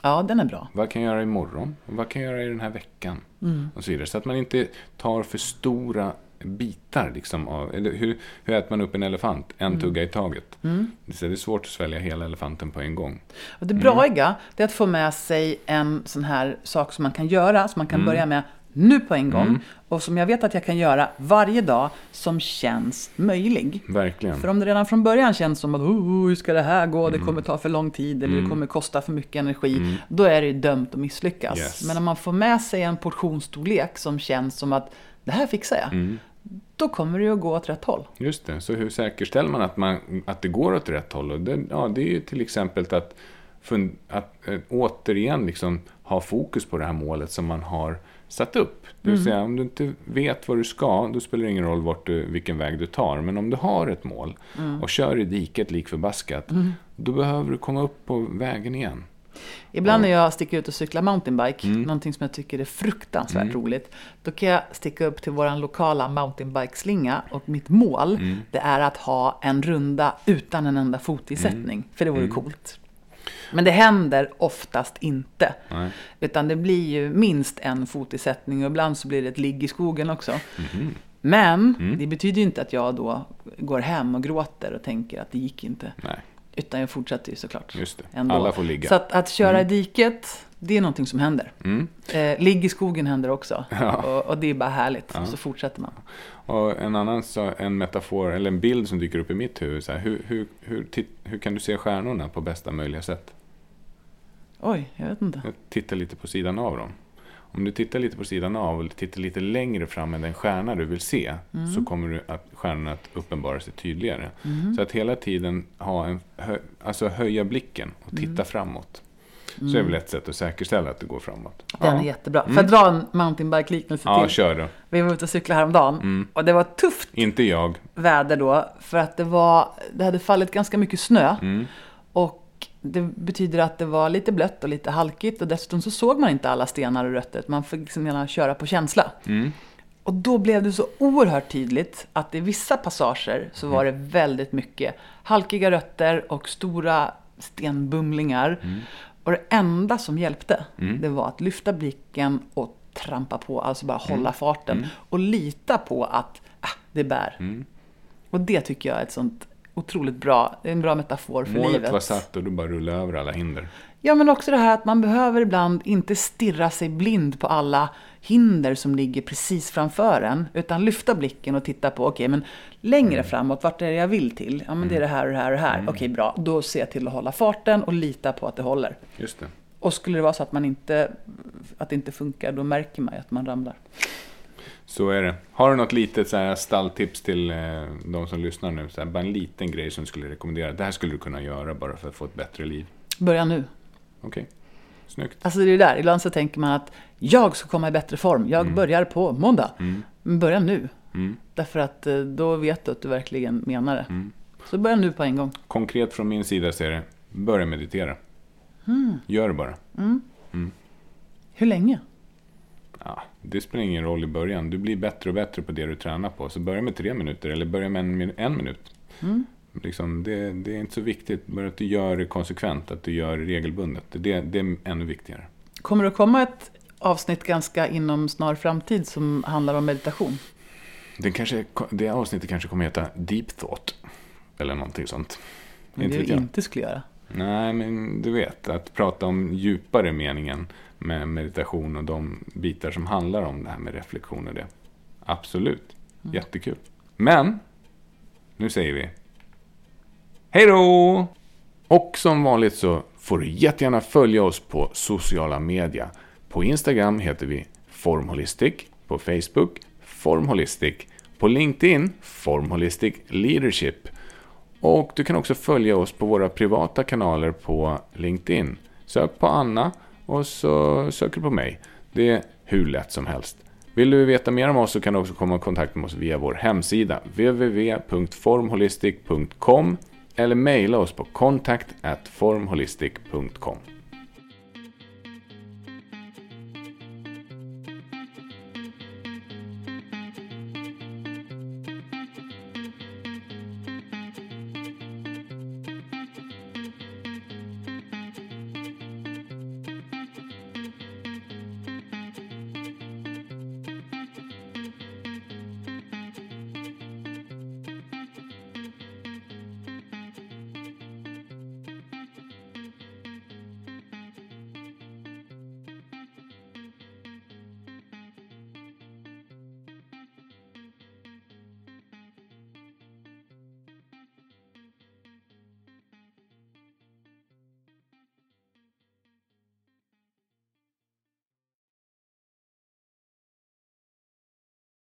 Ja, den är bra. Vad kan jag göra imorgon? Vad kan jag göra i den här veckan? Mm. Och så vidare. Så att man inte tar för stora bitar. Liksom av, eller hur, hur äter man upp en elefant? En Mm. tugga i taget. Det är svårt att svälja hela elefanten på en gång. Och det braiga, det är att få med sig en sån här sak som man kan göra, som man kan börja med nu på en gång Mm. och som jag vet att jag kan göra varje dag som känns möjlig. Verkligen. För om det redan från början känns som att oh, hur ska det här gå, Mm. det kommer ta för lång tid eller det kommer kosta för mycket energi. Då är det ju dömt att misslyckas. Yes. Men om man får med sig en portionsstorlek som känns som att det här fixar jag. Mm. Då kommer det ju att gå åt rätt håll. Just det, så hur säkerställer man att, man, att det går åt rätt håll? Och det, ja, det är ju till exempel att, att eh, återigen liksom ha fokus på det här målet som man har satt upp. Det vill säga, om du inte vet vad du ska, då spelar det ingen roll vart du, vilken väg du tar. Men om du har ett mål och kör i diket lik förbaskat, då behöver du komma upp på vägen igen. Ibland när jag sticker ut och cyklar mountainbike, Mm. någonting som jag tycker är fruktansvärt roligt, då kan jag sticka upp till vår lokala mountainbike-slinga och mitt mål, Mm. det är att ha en runda utan en enda fotisättning. Mm. För det vore coolt. Men det händer oftast inte. Nej. Utan det blir ju minst en fotisättning och ibland så blir det ett ligg i skogen också. Mhm. Men Mm. det betyder ju inte att jag då går hem och gråter och tänker att det gick inte. Nej, Utan jag fortsätter ju såklart. just det. Ändå. Alla får ligga. Så att, att köra i diket, det är någonting som händer. Mm. Eh, ligg i skogen händer också. Ja. Och, och det är bara härligt. Och så fortsätter man. Och en annan så, en metafor, eller en bild som dyker upp i mitt huvud. Så här, hur, hur, hur, hur kan du se stjärnorna på bästa möjliga sätt? Oj, jag vet inte. Jag tittar lite på sidan av dem. Om du tittar lite på sidan av och tittar lite längre fram än den stjärna du vill se så kommer du att stjärnorna att uppenbara sig tydligare. Så att hela tiden ha en, hö, alltså höja blicken och titta framåt. Så är väl ett sätt att säkerställa att det går framåt. Den är jättebra. Får jag dra en mountainbike-liknelse Ja, till? kör då. Vi var ute och cyklade häromdagen. Och det var tufft Inte jag. väder då. För att det, var, det hade fallit ganska mycket snö. Mm. Det betyder att det var lite blött och lite halkigt. Och dessutom så såg man inte alla stenar och rötter. Man fick liksom gärna köra på känsla. Mm. Och då blev det så oerhört tydligt att i vissa passager så var det väldigt mycket halkiga rötter och stora stenbumlingar. Och det enda som hjälpte, det var att lyfta blicken och trampa på, alltså bara hålla farten. Och lita på att ah, det bär. Och det tycker jag är ett sånt otroligt bra, det är en bra metafor för Målet livet. var satt och du bara rullade över alla hinder. Ja, men också det här att man behöver ibland inte stirra sig blind på alla hinder som ligger precis framför en, utan lyfta blicken och titta på, okej, men längre framåt, vart är det jag vill till? Ja, men det är det här och det här och det här. Okej, bra. Då ser jag till att hålla farten och lita på att det håller. Just det. Och skulle det vara så att man inte, att det inte funkar, då märker man ju att man ramlar. Så är det. Har du något litet så här stalltips till eh, de som lyssnar nu? Så här, bara en liten grej som du skulle rekommendera. Det här skulle du kunna göra bara för att få ett bättre liv. Börja nu. Okej, snyggt. Alltså det är det där, ibland så tänker man att jag ska komma i bättre form, jag börjar på måndag. Men börja nu. Mm. Därför att eh, då vet du att du verkligen menar det. Så börja nu på en gång. Konkret från min sida så är det, börja meditera. Gör det bara. Hur länge? Ja, det spelar ingen roll i början. Du blir bättre och bättre på det du tränar på. Så börja med tre minuter eller börja med en, min- en minut. Liksom, det, det är inte så viktigt. Bara att du gör det konsekvent, att du gör det regelbundet. Det, det är ännu viktigare. Kommer det att komma ett avsnitt ganska inom snar framtid som handlar om meditation? Det, kanske, det avsnittet kanske kommer heta Deep Thought. Eller någonting sånt. Men Inte det vi jag. inte skulle göra. Nej, men du vet, att prata om djupare meningen med meditation och de bitar som handlar om det här med reflektion och det. Absolut, jättekul. Men, nu säger vi hej då! Och som vanligt så får du jättegärna följa oss på sociala medier. På Instagram heter vi Formholistic, på Facebook Formholistic, på LinkedIn Formholistic Leadership och du kan också följa oss på våra privata kanaler på LinkedIn. Sök på Anna och så söker du på mig. Det är hur lätt som helst. Vill du veta mer om oss så kan du också komma i kontakt med oss via vår hemsida www.formholistic.com eller mejla oss på contact.formholistic.com.